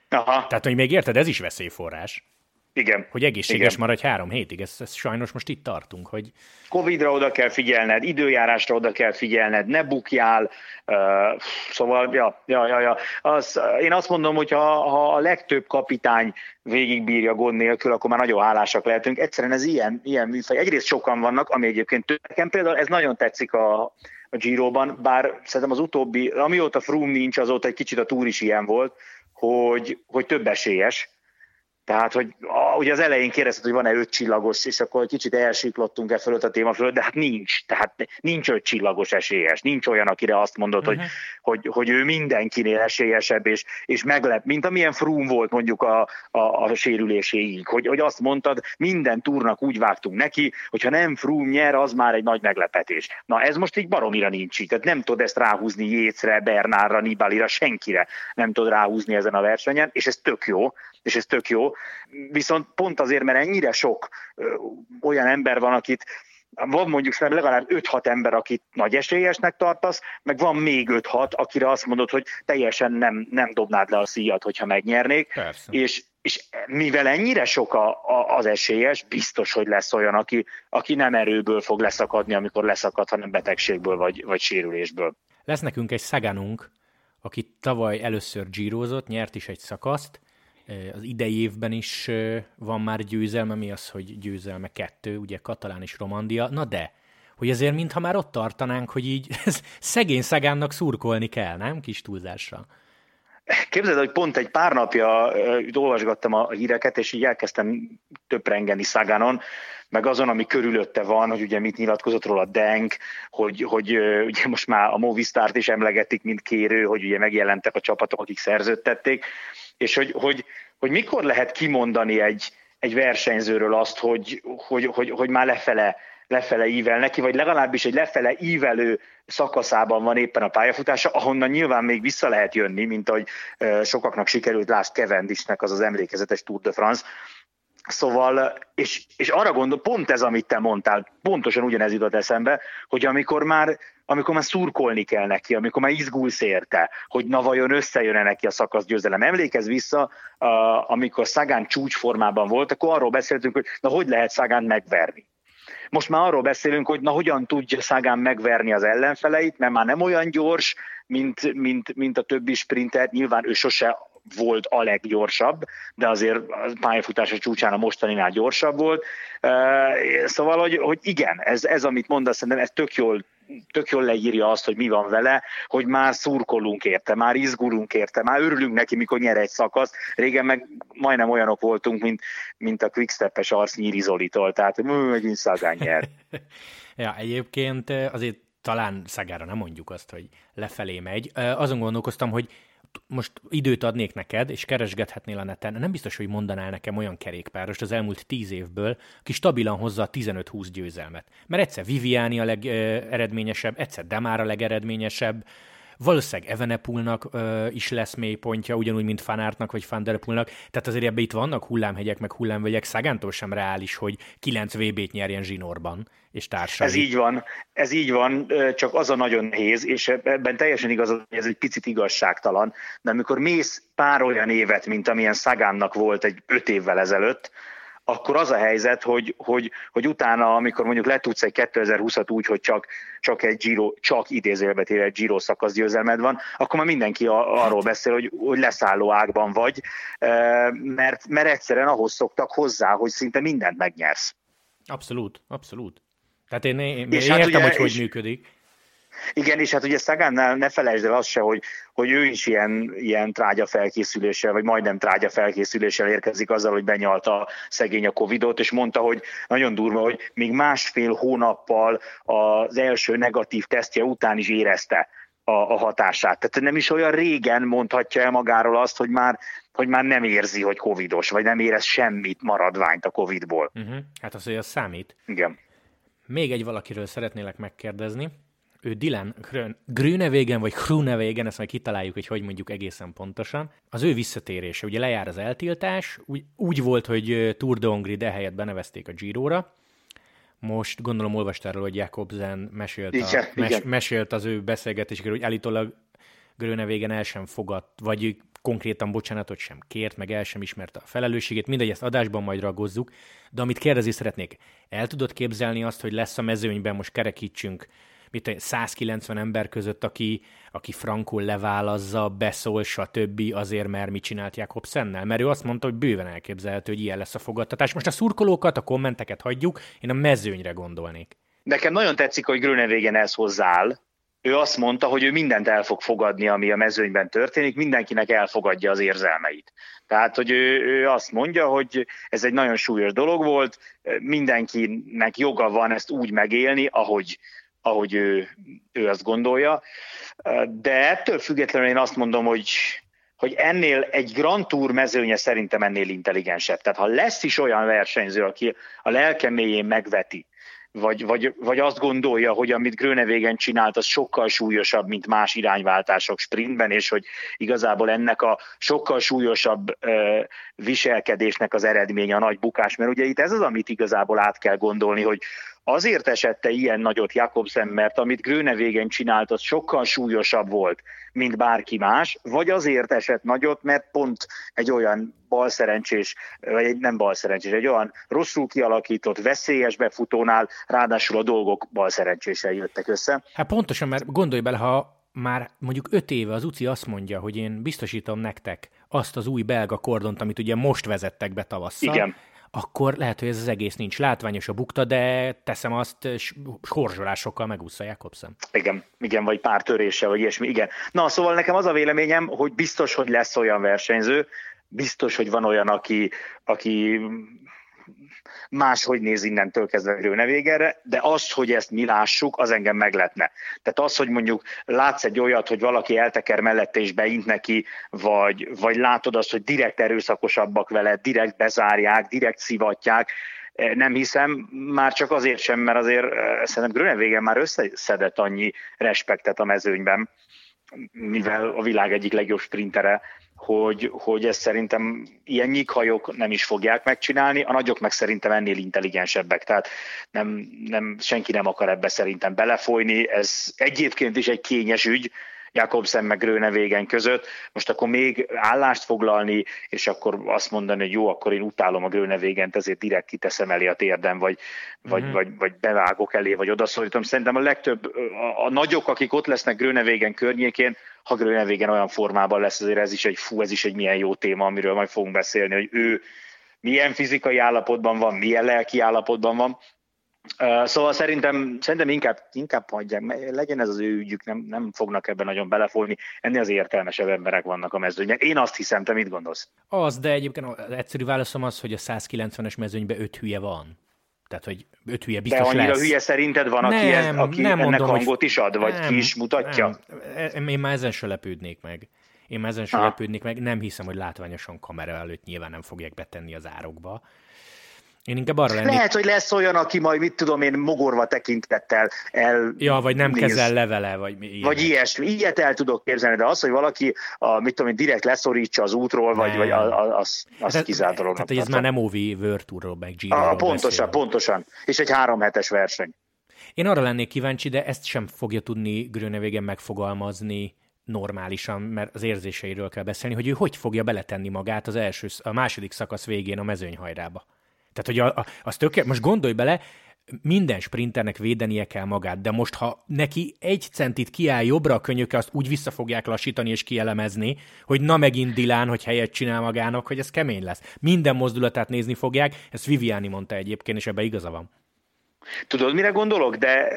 Aha. Tehát, hogy még érted, ez is veszélyforrás. Igen. Hogy egészséges Igen. maradj három hétig, ez, ez sajnos most itt tartunk, hogy... Covidra oda kell figyelned, időjárásra oda kell figyelned, ne bukjál, uh, szóval, ja, ja, ja, ja. Az, én azt mondom, hogy ha, ha a legtöbb kapitány végigbírja gond nélkül, akkor már nagyon hálásak lehetünk. Egyszerűen ez ilyen, ilyen műfaj. Egyrészt sokan vannak, ami egyébként nekem például ez nagyon tetszik a, a Giro-ban, bár szerintem az utóbbi, amióta Froome nincs, azóta egy kicsit a túr is ilyen volt, hogy, hogy több esélyes, tehát, hogy ugye az elején kérdezted, hogy van-e öt csillagos, és akkor kicsit elsiklottunk e fölött a téma fölött, de hát nincs. Tehát nincs öt csillagos esélyes. Nincs olyan, akire azt mondod, uh-huh. hogy, hogy, hogy ő mindenkinél esélyesebb, és, és meglep, mint amilyen Frum volt mondjuk a, a, a sérüléséig, hogy, hogy azt mondtad, minden túrnak úgy vágtunk neki, hogyha nem Frum nyer, az már egy nagy meglepetés. Na ez most így baromira nincs így. Tehát nem tudod ezt ráhúzni Jécre, Bernárra, Nibalira, senkire nem tudod ráhúzni ezen a versenyen, és ez tök jó, és ez tök jó. Viszont pont azért, mert ennyire sok olyan ember van, akit van mondjuk legalább 5-6 ember, akit nagy esélyesnek tartasz, meg van még 5-6, akire azt mondod, hogy teljesen nem, nem dobnád le a szíjat, hogyha megnyernék. Persze. És, és mivel ennyire sok a, a, az esélyes, biztos, hogy lesz olyan, aki, aki nem erőből fog leszakadni, amikor leszakad, hanem betegségből vagy, vagy sérülésből. Lesz nekünk egy szagánunk, aki tavaly először gyírozott, nyert is egy szakaszt, az idei évben is van már győzelme, mi az, hogy győzelme kettő, ugye Katalán és Romandia, na de, hogy azért mintha már ott tartanánk, hogy így szegény szagánnak szurkolni kell, nem? Kis túlzásra. Képzeld, hogy pont egy pár napja olvasgattam a híreket, és így elkezdtem töprengeni Szagánon, meg azon, ami körülötte van, hogy ugye mit nyilatkozott róla Denk, hogy, hogy ugye most már a Movistart is emlegetik, mint kérő, hogy ugye megjelentek a csapatok, akik szerződtették, és hogy, hogy, hogy mikor lehet kimondani egy, egy versenyzőről azt, hogy, hogy, hogy, hogy már lefele, lefele ível neki, vagy legalábbis egy lefele ívelő szakaszában van éppen a pályafutása, ahonnan nyilván még vissza lehet jönni, mint ahogy sokaknak sikerült Last Cavendishnek az az emlékezetes Tour de France, Szóval, és, és arra gondol, pont ez, amit te mondtál, pontosan ugyanez jutott eszembe, hogy amikor már, amikor már szurkolni kell neki, amikor már izgulsz érte, hogy na vajon összejön-e neki a szakasz győzelem. Emlékezz vissza, amikor Szagán csúcsformában volt, akkor arról beszéltünk, hogy na hogy lehet Szagán megverni. Most már arról beszélünk, hogy na hogyan tudja Szagán megverni az ellenfeleit, mert már nem olyan gyors, mint, mint, mint a többi sprinter, nyilván ő sose volt a leggyorsabb, de azért a pályafutása csúcsán a mostaninál gyorsabb volt. Szóval, hogy, hogy igen, ez, ez, amit mondasz, szerintem ez tök jól tök jól leírja azt, hogy mi van vele, hogy már szurkolunk érte, már izgulunk érte, már örülünk neki, mikor nyer egy szakasz. Régen meg majdnem olyanok voltunk, mint, mint a quickstep-es arcnyíri Zolitól, tehát megint Szagán nyer. ja, egyébként azért talán Szagára nem mondjuk azt, hogy lefelé megy. Azon gondolkoztam, hogy most időt adnék neked, és keresgethetnél a neten, nem biztos, hogy mondanál nekem olyan kerékpárost az elmúlt tíz évből, aki stabilan hozza a 15-20 győzelmet. Mert egyszer Viviani a legeredményesebb, egyszer Demár a legeredményesebb, Valószínűleg Evenepulnak is lesz mélypontja, ugyanúgy, mint Fanártnak vagy Fanderpulnak. Tehát azért ebbe itt vannak hullámhegyek, meg hullámvölgyek. Szágántól sem reális, hogy 9 VB-t nyerjen zsinórban és társai. Ez így van, ez így van, csak az a nagyon nehéz, és ebben teljesen igaz, hogy ez egy picit igazságtalan, de amikor mész pár olyan évet, mint amilyen Szagánnak volt egy öt évvel ezelőtt, akkor az a helyzet, hogy, hogy, hogy utána, amikor mondjuk letudsz egy 2020-at úgy, hogy csak, csak egy Giro, csak idézőjelbe egy Giro szakasz győzelmed van, akkor már mindenki a, arról beszél, hogy, hogy leszálló ágban vagy, mert, mert egyszerűen ahhoz szoktak hozzá, hogy szinte mindent megnyersz. Abszolút, abszolút. Tehát én, én, én és hát értem, hát ugye, hogy hogy működik. Igen, és hát ugye Szagánnál ne felejtsd el azt se, hogy, hogy ő is ilyen, ilyen trágya felkészüléssel, vagy majdnem trágya felkészüléssel érkezik azzal, hogy benyalta szegény a Covidot, és mondta, hogy nagyon durva, hogy még másfél hónappal az első negatív tesztje után is érezte a, a hatását. Tehát nem is olyan régen mondhatja el magáról azt, hogy már, hogy már nem érzi, hogy covidos, vagy nem érez semmit maradványt a covidból. Uh-huh. Hát az, hogy az számít. Igen. Még egy valakiről szeretnélek megkérdezni. Ő Dylan Grünewegen, vagy Grünewegen, ezt majd kitaláljuk, hogy hogy mondjuk egészen pontosan. Az ő visszatérése, ugye lejár az eltiltás, úgy, úgy volt, hogy Tour de Hongrie helyett benevezték a Giro-ra, most gondolom olvastál róla, hogy Jakobsen mesélt, igen, a, mes, mesélt az ő beszélgetésekről, hogy állítólag Grönevégen el sem fogadt, vagy konkrétan bocsánatot sem kért, meg el sem ismerte a felelősségét, mindegy, ezt adásban majd ragozzuk, de amit kérdezni szeretnék, el tudod képzelni azt, hogy lesz a mezőnyben, most kerekítsünk, mit 190 ember között, aki, aki frankul leválazza, beszól, stb. azért, mert mit csinált Jakobsennel? Mert ő azt mondta, hogy bőven elképzelhető, hogy ilyen lesz a fogadtatás. Most a szurkolókat, a kommenteket hagyjuk, én a mezőnyre gondolnék. Nekem nagyon tetszik, hogy Grönevégen ez hozzááll, ő azt mondta, hogy ő mindent el fog fogadni, ami a mezőnyben történik, mindenkinek elfogadja az érzelmeit. Tehát, hogy ő, ő azt mondja, hogy ez egy nagyon súlyos dolog volt, mindenkinek joga van ezt úgy megélni, ahogy, ahogy ő, ő azt gondolja. De ettől függetlenül én azt mondom, hogy hogy ennél egy Grand Tour mezőnye szerintem ennél intelligensebb. Tehát ha lesz is olyan versenyző, aki a lelke mélyén megveti, vagy, vagy, vagy azt gondolja, hogy amit Grönevégen csinált, az sokkal súlyosabb, mint más irányváltások sprintben, és hogy igazából ennek a sokkal súlyosabb ö, viselkedésnek az eredménye a nagy bukás, mert ugye itt ez az, amit igazából át kell gondolni, hogy azért esette ilyen nagyot Jakobsen, mert amit Grönevégen csinált, az sokkal súlyosabb volt, mint bárki más, vagy azért esett nagyot, mert pont egy olyan balszerencsés, vagy egy nem balszerencsés, egy olyan rosszul kialakított, veszélyes befutónál ráadásul a dolgok balszerencséssel jöttek össze. Hát pontosan, mert gondolj bele, ha már mondjuk öt éve az UCI azt mondja, hogy én biztosítom nektek azt az új belga kordont, amit ugye most vezettek be tavasszal, Igen akkor lehet, hogy ez az egész nincs látványos a bukta, de teszem azt, horzsolásokkal megúszza Jakobsen. Igen, igen, vagy pár törése, vagy ilyesmi, igen. Na, szóval nekem az a véleményem, hogy biztos, hogy lesz olyan versenyző, biztos, hogy van olyan, aki, aki máshogy néz innentől kezdve nevégerre, de az, hogy ezt mi lássuk, az engem megletne. Tehát az, hogy mondjuk látsz egy olyat, hogy valaki elteker mellette és beint neki, vagy, vagy látod azt, hogy direkt erőszakosabbak vele, direkt bezárják, direkt szivatják, e, nem hiszem, már csak azért sem, mert azért e, szerintem Grönevégen már összeszedett annyi respektet a mezőnyben, mivel a világ egyik legjobb sprintere, hogy, hogy ezt szerintem ilyen nyikhajok nem is fogják megcsinálni, a nagyok meg szerintem ennél intelligensebbek, tehát nem, nem, senki nem akar ebbe szerintem belefolyni, ez egyébként is egy kényes ügy, Jakobsen meg Grönevégen között, most akkor még állást foglalni, és akkor azt mondani, hogy jó, akkor én utálom a Grönevégent, ezért direkt kiteszem elé a térdem, vagy, mm-hmm. vagy, vagy, vagy bevágok elé, vagy odaszólítom. Szerintem a legtöbb, a, a nagyok, akik ott lesznek Grönevégen környékén, ha Grönevégen olyan formában lesz, azért ez is egy fú, ez is egy milyen jó téma, amiről majd fogunk beszélni, hogy ő milyen fizikai állapotban van, milyen lelki állapotban van, Szóval szerintem, szerintem inkább, inkább hagyják, legyen ez az ő ügyük, nem, nem fognak ebben nagyon belefolni. Ennél az értelmesebb emberek vannak a mezőnyben. Én azt hiszem, te mit gondolsz? Az, de egyébként az egyszerű válaszom az, hogy a 190-es mezőnyben öt hülye van. Tehát, hogy öt hülye biztos De annyira lesz. hülye szerinted van, aki, nem, ez, aki nem ennek mondom, hangot is ad, vagy nem, ki is mutatja? Nem. Én már ezen se lepődnék meg. Én már ezen se lepődnék meg. Nem hiszem, hogy látványosan kamera előtt nyilván nem fogják betenni az árokba. Én inkább arra lennék... Lehet, hogy lesz olyan, aki majd, mit tudom én, mogorva tekintettel el... Ja, vagy nem néz. kezel levele, vagy ilyen. Vagy ilyesmi. Ilyet el tudok képzelni, de az, hogy valaki, a, mit tudom én, direkt leszorítsa az útról, vagy, vagy az, az hát, kizárt Tehát, ez már nem OV World Tourról, meg giro ah, Pontosan, beszél. pontosan. És egy három hetes verseny. Én arra lennék kíváncsi, de ezt sem fogja tudni Grönevégen megfogalmazni normálisan, mert az érzéseiről kell beszélni, hogy ő hogy fogja beletenni magát az első, a második szakasz végén a mezőnyhajrába. Tehát, hogy a, a, az tökéletes, most gondolj bele, minden sprinternek védenie kell magát, de most, ha neki egy centit kiáll jobbra a könyöke, azt úgy vissza fogják lassítani és kielemezni, hogy na megint Dilán, hogy helyet csinál magának, hogy ez kemény lesz. Minden mozdulatát nézni fogják, ezt Viviani mondta egyébként, és ebbe igaza van. Tudod, mire gondolok? De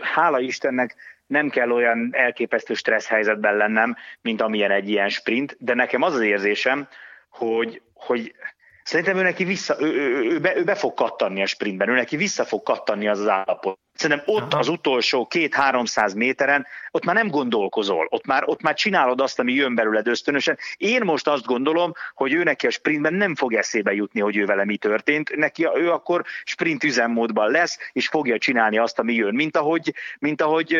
hála Istennek nem kell olyan elképesztő stressz helyzetben lennem, mint amilyen egy ilyen sprint, de nekem az az érzésem, hogy, hogy Szerintem ő neki vissza, ő, ő, ő, be, ő be fog kattanni a sprintben, ő neki vissza fog kattanni az az állapot. Szerintem ott Aha. az utolsó két-háromszáz méteren, ott már nem gondolkozol, ott már, ott már csinálod azt, ami jön belőled ösztönösen. Én most azt gondolom, hogy ő neki a sprintben nem fog eszébe jutni, hogy ő vele mi történt. Neki ő akkor sprint üzemmódban lesz, és fogja csinálni azt, ami jön. Mint ahogy, mint ahogy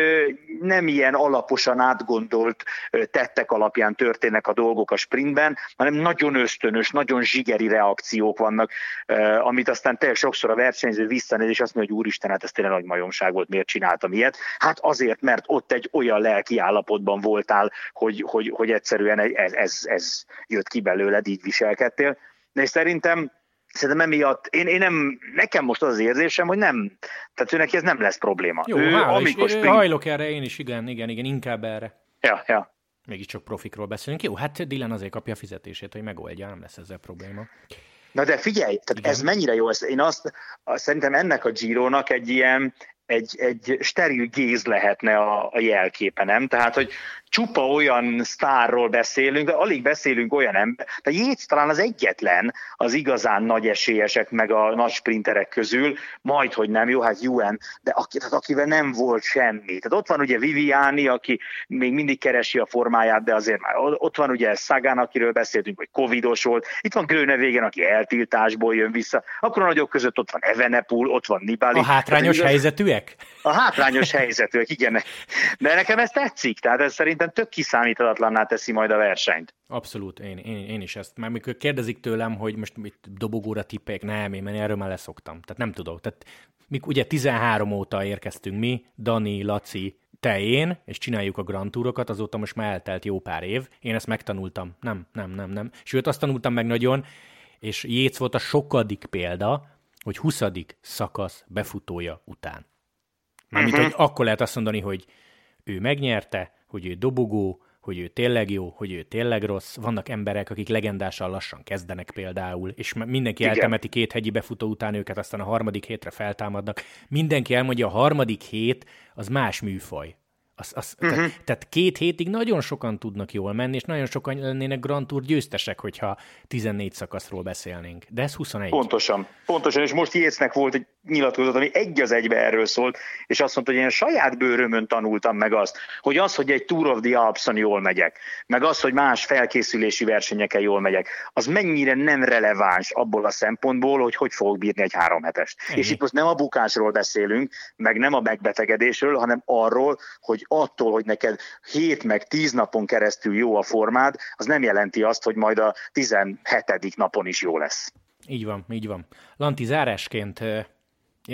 nem ilyen alaposan átgondolt tettek alapján történnek a dolgok a sprintben, hanem nagyon ösztönös, nagyon zsigeri reakciók vannak, amit aztán te sokszor a versenyző visszanéz, és azt mondja, hogy úristen, hát ez tényleg nagy majom baromság volt, miért csináltam ilyet. Hát azért, mert ott egy olyan lelki állapotban voltál, hogy, hogy, hogy egyszerűen ez, ez, ez jött ki belőled, így viselkedtél. De szerintem Szerintem emiatt, én, én nem, nekem most az az érzésem, hogy nem, tehát ő neki ez nem lesz probléma. Jó, ő, hála, amikor és, spring... hajlok erre, én is, igen, igen, igen, inkább erre. Ja, ja. Mégiscsak profikról beszélünk. Jó, hát Dylan azért kapja a fizetését, hogy megoldja, nem lesz ezzel probléma. Na de figyelj, tehát Igen. ez mennyire jó, én azt, azt szerintem ennek a Giro-nak egy ilyen, egy, egy steril géz lehetne a, a jelképe, nem? Tehát, hogy csupa olyan sztárról beszélünk, de alig beszélünk olyan ember. De Jéz talán az egyetlen az igazán nagy esélyesek meg a nagy sprinterek közül, majd, hogy nem, jó, hát UN, de aki, tehát akivel nem volt semmi. Tehát ott van ugye Viviani, aki még mindig keresi a formáját, de azért már ott van ugye Szagán, akiről beszéltünk, hogy covidos volt, itt van Grönevégen, aki eltiltásból jön vissza, akkor a nagyok között ott van Evenepul, ott van Nibali. A hátrányos tehát, helyzetűek? A hátrányos helyzetűek, igen. De nekem ez tetszik, tehát ez szerint szerintem tök kiszámíthatatlanná teszi majd a versenyt. Abszolút, én, én, én is ezt. Már mikor kérdezik tőlem, hogy most itt dobogóra tippek, nem, én erről már leszoktam. Tehát nem tudok. Tehát mik, ugye 13 óta érkeztünk mi, Dani, Laci, te, én, és csináljuk a Grand Tourokat, azóta most már eltelt jó pár év. Én ezt megtanultam. Nem, nem, nem, nem. Sőt, azt tanultam meg nagyon, és Jéz volt a sokadik példa, hogy 20. szakasz befutója után. Mármint, uh-huh. hogy akkor lehet azt mondani, hogy ő megnyerte, hogy ő dobogó, hogy ő tényleg jó, hogy ő tényleg rossz. Vannak emberek, akik legendással lassan kezdenek például, és mindenki Igen. eltemeti két hegyi befutó után őket, aztán a harmadik hétre feltámadnak. Mindenki elmondja, a harmadik hét az más műfaj. Az, az, uh-huh. tehát, tehát két hétig nagyon sokan tudnak jól menni, és nagyon sokan lennének Grand Tour győztesek, hogyha 14 szakaszról beszélnénk. De ez 21. Pontosan. Pontosan, és most Jéznek volt egy nyilatkozat, ami egy az egybe erről szólt, és azt mondta, hogy én saját bőrömön tanultam meg azt, hogy az, hogy egy Tour of the Alps-on jól megyek, meg az, hogy más felkészülési versenyeken jól megyek, az mennyire nem releváns abból a szempontból, hogy hogy fogok bírni egy három hetest. Ennyi. És itt most nem a bukásról beszélünk, meg nem a megbetegedésről, hanem arról, hogy attól, hogy neked 7 meg 10 napon keresztül jó a formád, az nem jelenti azt, hogy majd a 17. napon is jó lesz. Így van, így van. Lanti, zárásként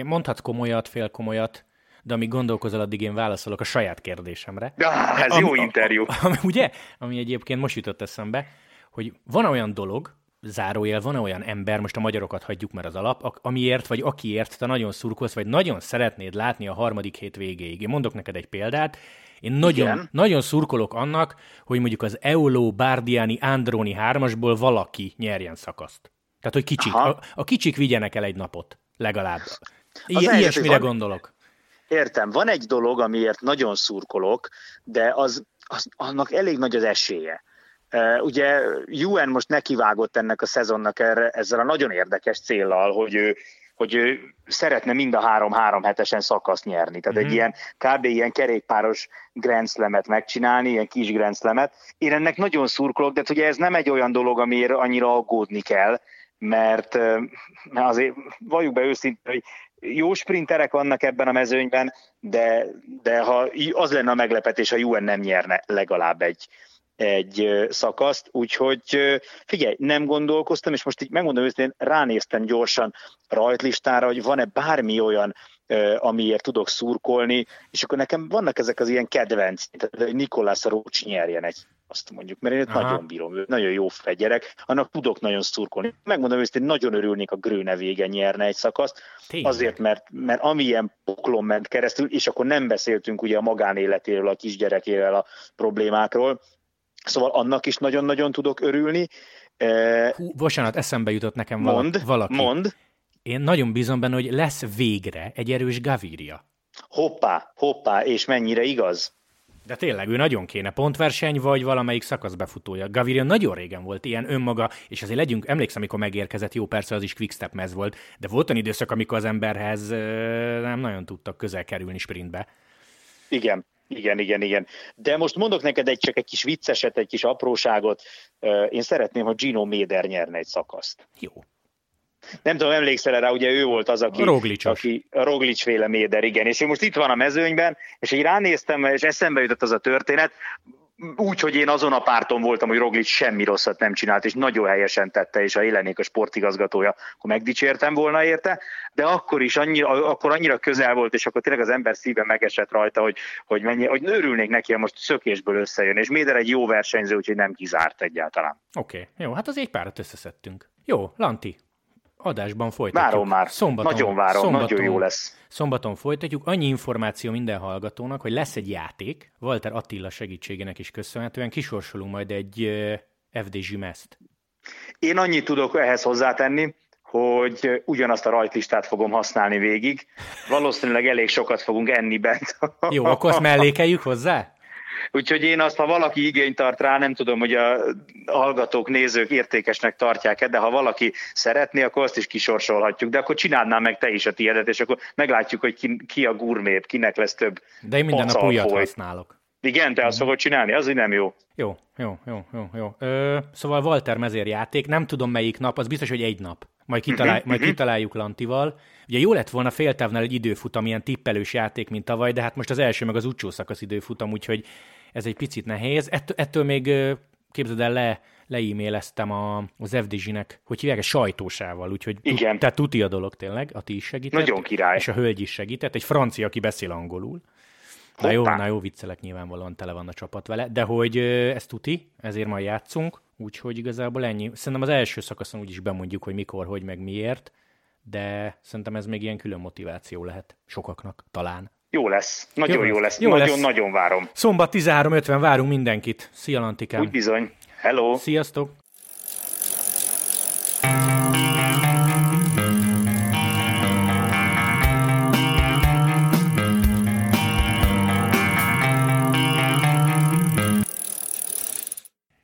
mondhatsz komolyat, fél komolyat, de amíg gondolkozol, addig én válaszolok a saját kérdésemre. Ja, ez ami, jó interjú. Ami, ugye? Ami egyébként most jutott eszembe, hogy van olyan dolog, zárójel, van olyan ember, most a magyarokat hagyjuk már az alap, amiért vagy akiért te nagyon szurkolsz, vagy nagyon szeretnéd látni a harmadik hét végéig. Én mondok neked egy példát, én nagyon, nagyon szurkolok annak, hogy mondjuk az Euló, Bárdiáni, Androni hármasból valaki nyerjen szakaszt. Tehát, hogy kicsik, a, a kicsik vigyenek el egy napot, legalább. I- ilyesmire gondolok. Értem, van egy dolog, amiért nagyon szurkolok, de az, az annak elég nagy az esélye. Uh, ugye UN most nekivágott ennek a szezonnak erre, ezzel a nagyon érdekes céllal, hogy ő hogy ő szeretne mind a három-három hetesen szakaszt nyerni. Tehát mm-hmm. egy mhm. ilyen kb. ilyen kerékpáros Grand Slam-et megcsinálni, ilyen kis Grand Slam-et. Én ennek nagyon szurkolok, de ugye ez nem egy olyan dolog, amiért annyira aggódni kell, mert, mert azért valljuk be őszintén, hogy jó sprinterek vannak ebben a mezőnyben, de, de ha az lenne a meglepetés, ha UN nem nyerne legalább egy, egy szakaszt, úgyhogy figyelj, nem gondolkoztam, és most így megmondom őszintén, ránéztem gyorsan rajtlistára, hogy van-e bármi olyan, amiért tudok szurkolni, és akkor nekem vannak ezek az ilyen kedvenc, tehát Nikolás Rócs nyerjen egy azt mondjuk, mert én őt nagyon bírom, ő nagyon jó fegyerek, annak tudok nagyon szurkolni. Megmondom őszintén, nagyon örülnék, a Gröne vége nyerne egy szakaszt, Tényleg. azért, mert, mert amilyen poklon ment keresztül, és akkor nem beszéltünk ugye a magánéletéről, a kisgyerekével a problémákról, Szóval annak is nagyon-nagyon tudok örülni. Hú, bocsánat, eszembe jutott nekem mond, valaki. Mond. Én nagyon bízom benne, hogy lesz végre egy erős Gaviria. Hoppá, hoppá, és mennyire igaz? De tényleg, ő nagyon kéne pontverseny, vagy valamelyik szakasz befutója. Gaviria nagyon régen volt ilyen önmaga, és azért legyünk, emlékszem, amikor megérkezett, jó persze az is quickstep mez volt, de volt olyan időszak, amikor az emberhez nem nagyon tudtak közel kerülni sprintbe. Igen, igen, igen, igen. De most mondok neked egy csak egy kis vicceset, egy kis apróságot. Én szeretném, hogy Gino Méder nyerne egy szakaszt. Jó. Nem tudom, emlékszel rá, ugye ő volt az, aki, a aki a Roglic féle Méder, igen, és ő most itt van a mezőnyben, és így ránéztem, és eszembe jutott az a történet, úgy, hogy én azon a párton voltam, hogy Roglic semmi rosszat nem csinált, és nagyon helyesen tette, és a élenék a sportigazgatója, akkor megdicsértem volna érte, de akkor is annyira, akkor annyira közel volt, és akkor tényleg az ember szíve megesett rajta, hogy, hogy, mennyi, hogy örülnék neki, ha most szökésből összejön, és Méder egy jó versenyző, úgyhogy nem kizárt egyáltalán. Oké, okay. jó, hát az egy párat összeszedtünk. Jó, Lanti, adásban folytatjuk. Várom már, szombaton, nagyon várom, szombaton, nagyon jó lesz. Szombaton folytatjuk. Annyi információ minden hallgatónak, hogy lesz egy játék, Walter Attila segítségének is köszönhetően, kisorsolunk majd egy FDZ meszt. Én annyit tudok ehhez hozzátenni, hogy ugyanazt a rajtlistát fogom használni végig. Valószínűleg elég sokat fogunk enni bent. Jó, akkor azt mellékeljük hozzá? Úgyhogy én azt, ha valaki igényt tart rá, nem tudom, hogy a hallgatók, nézők értékesnek tartják-e, de ha valaki szeretné, akkor azt is kisorsolhatjuk. De akkor csinálnám meg te is a tiédet, és akkor meglátjuk, hogy ki, ki a gurmép, kinek lesz több De én minden nap újat használok. Igen, te azt fogod csinálni, az így nem jó. Jó, jó, jó, jó, jó. Ö, szóval Walter mezér játék, nem tudom melyik nap, az biztos, hogy egy nap. Majd, kitalál, uh-huh, majd uh-huh. kitaláljuk Lantival. Ugye jó lett volna féltávnál egy időfutam, ilyen tippelős játék, mint tavaly, de hát most az első meg az utcsó szakasz időfutam, úgyhogy ez egy picit nehéz. Ettől, ettől még képzeld el, le, leíméleztem a, az FDZ-nek, hogy hívják, sajtósával, úgyhogy Igen. tehát tuti a dolog tényleg, a ti is segített. Nagyon király. És a hölgy is segített, egy francia, aki beszél angolul. Na jó, na jó, viccelek, nyilvánvalóan tele van a csapat vele, de hogy ez tuti, ezért majd játszunk, úgyhogy igazából ennyi. Szerintem az első szakaszon úgyis bemondjuk, hogy mikor, hogy, meg miért, de szerintem ez még ilyen külön motiváció lehet sokaknak, talán. Jó lesz, nagyon jó, jó lesz, nagyon-nagyon várom. Szombat 13.50 várunk mindenkit. Szia, Lantikám. Úgy bizony. Hello. Sziasztok.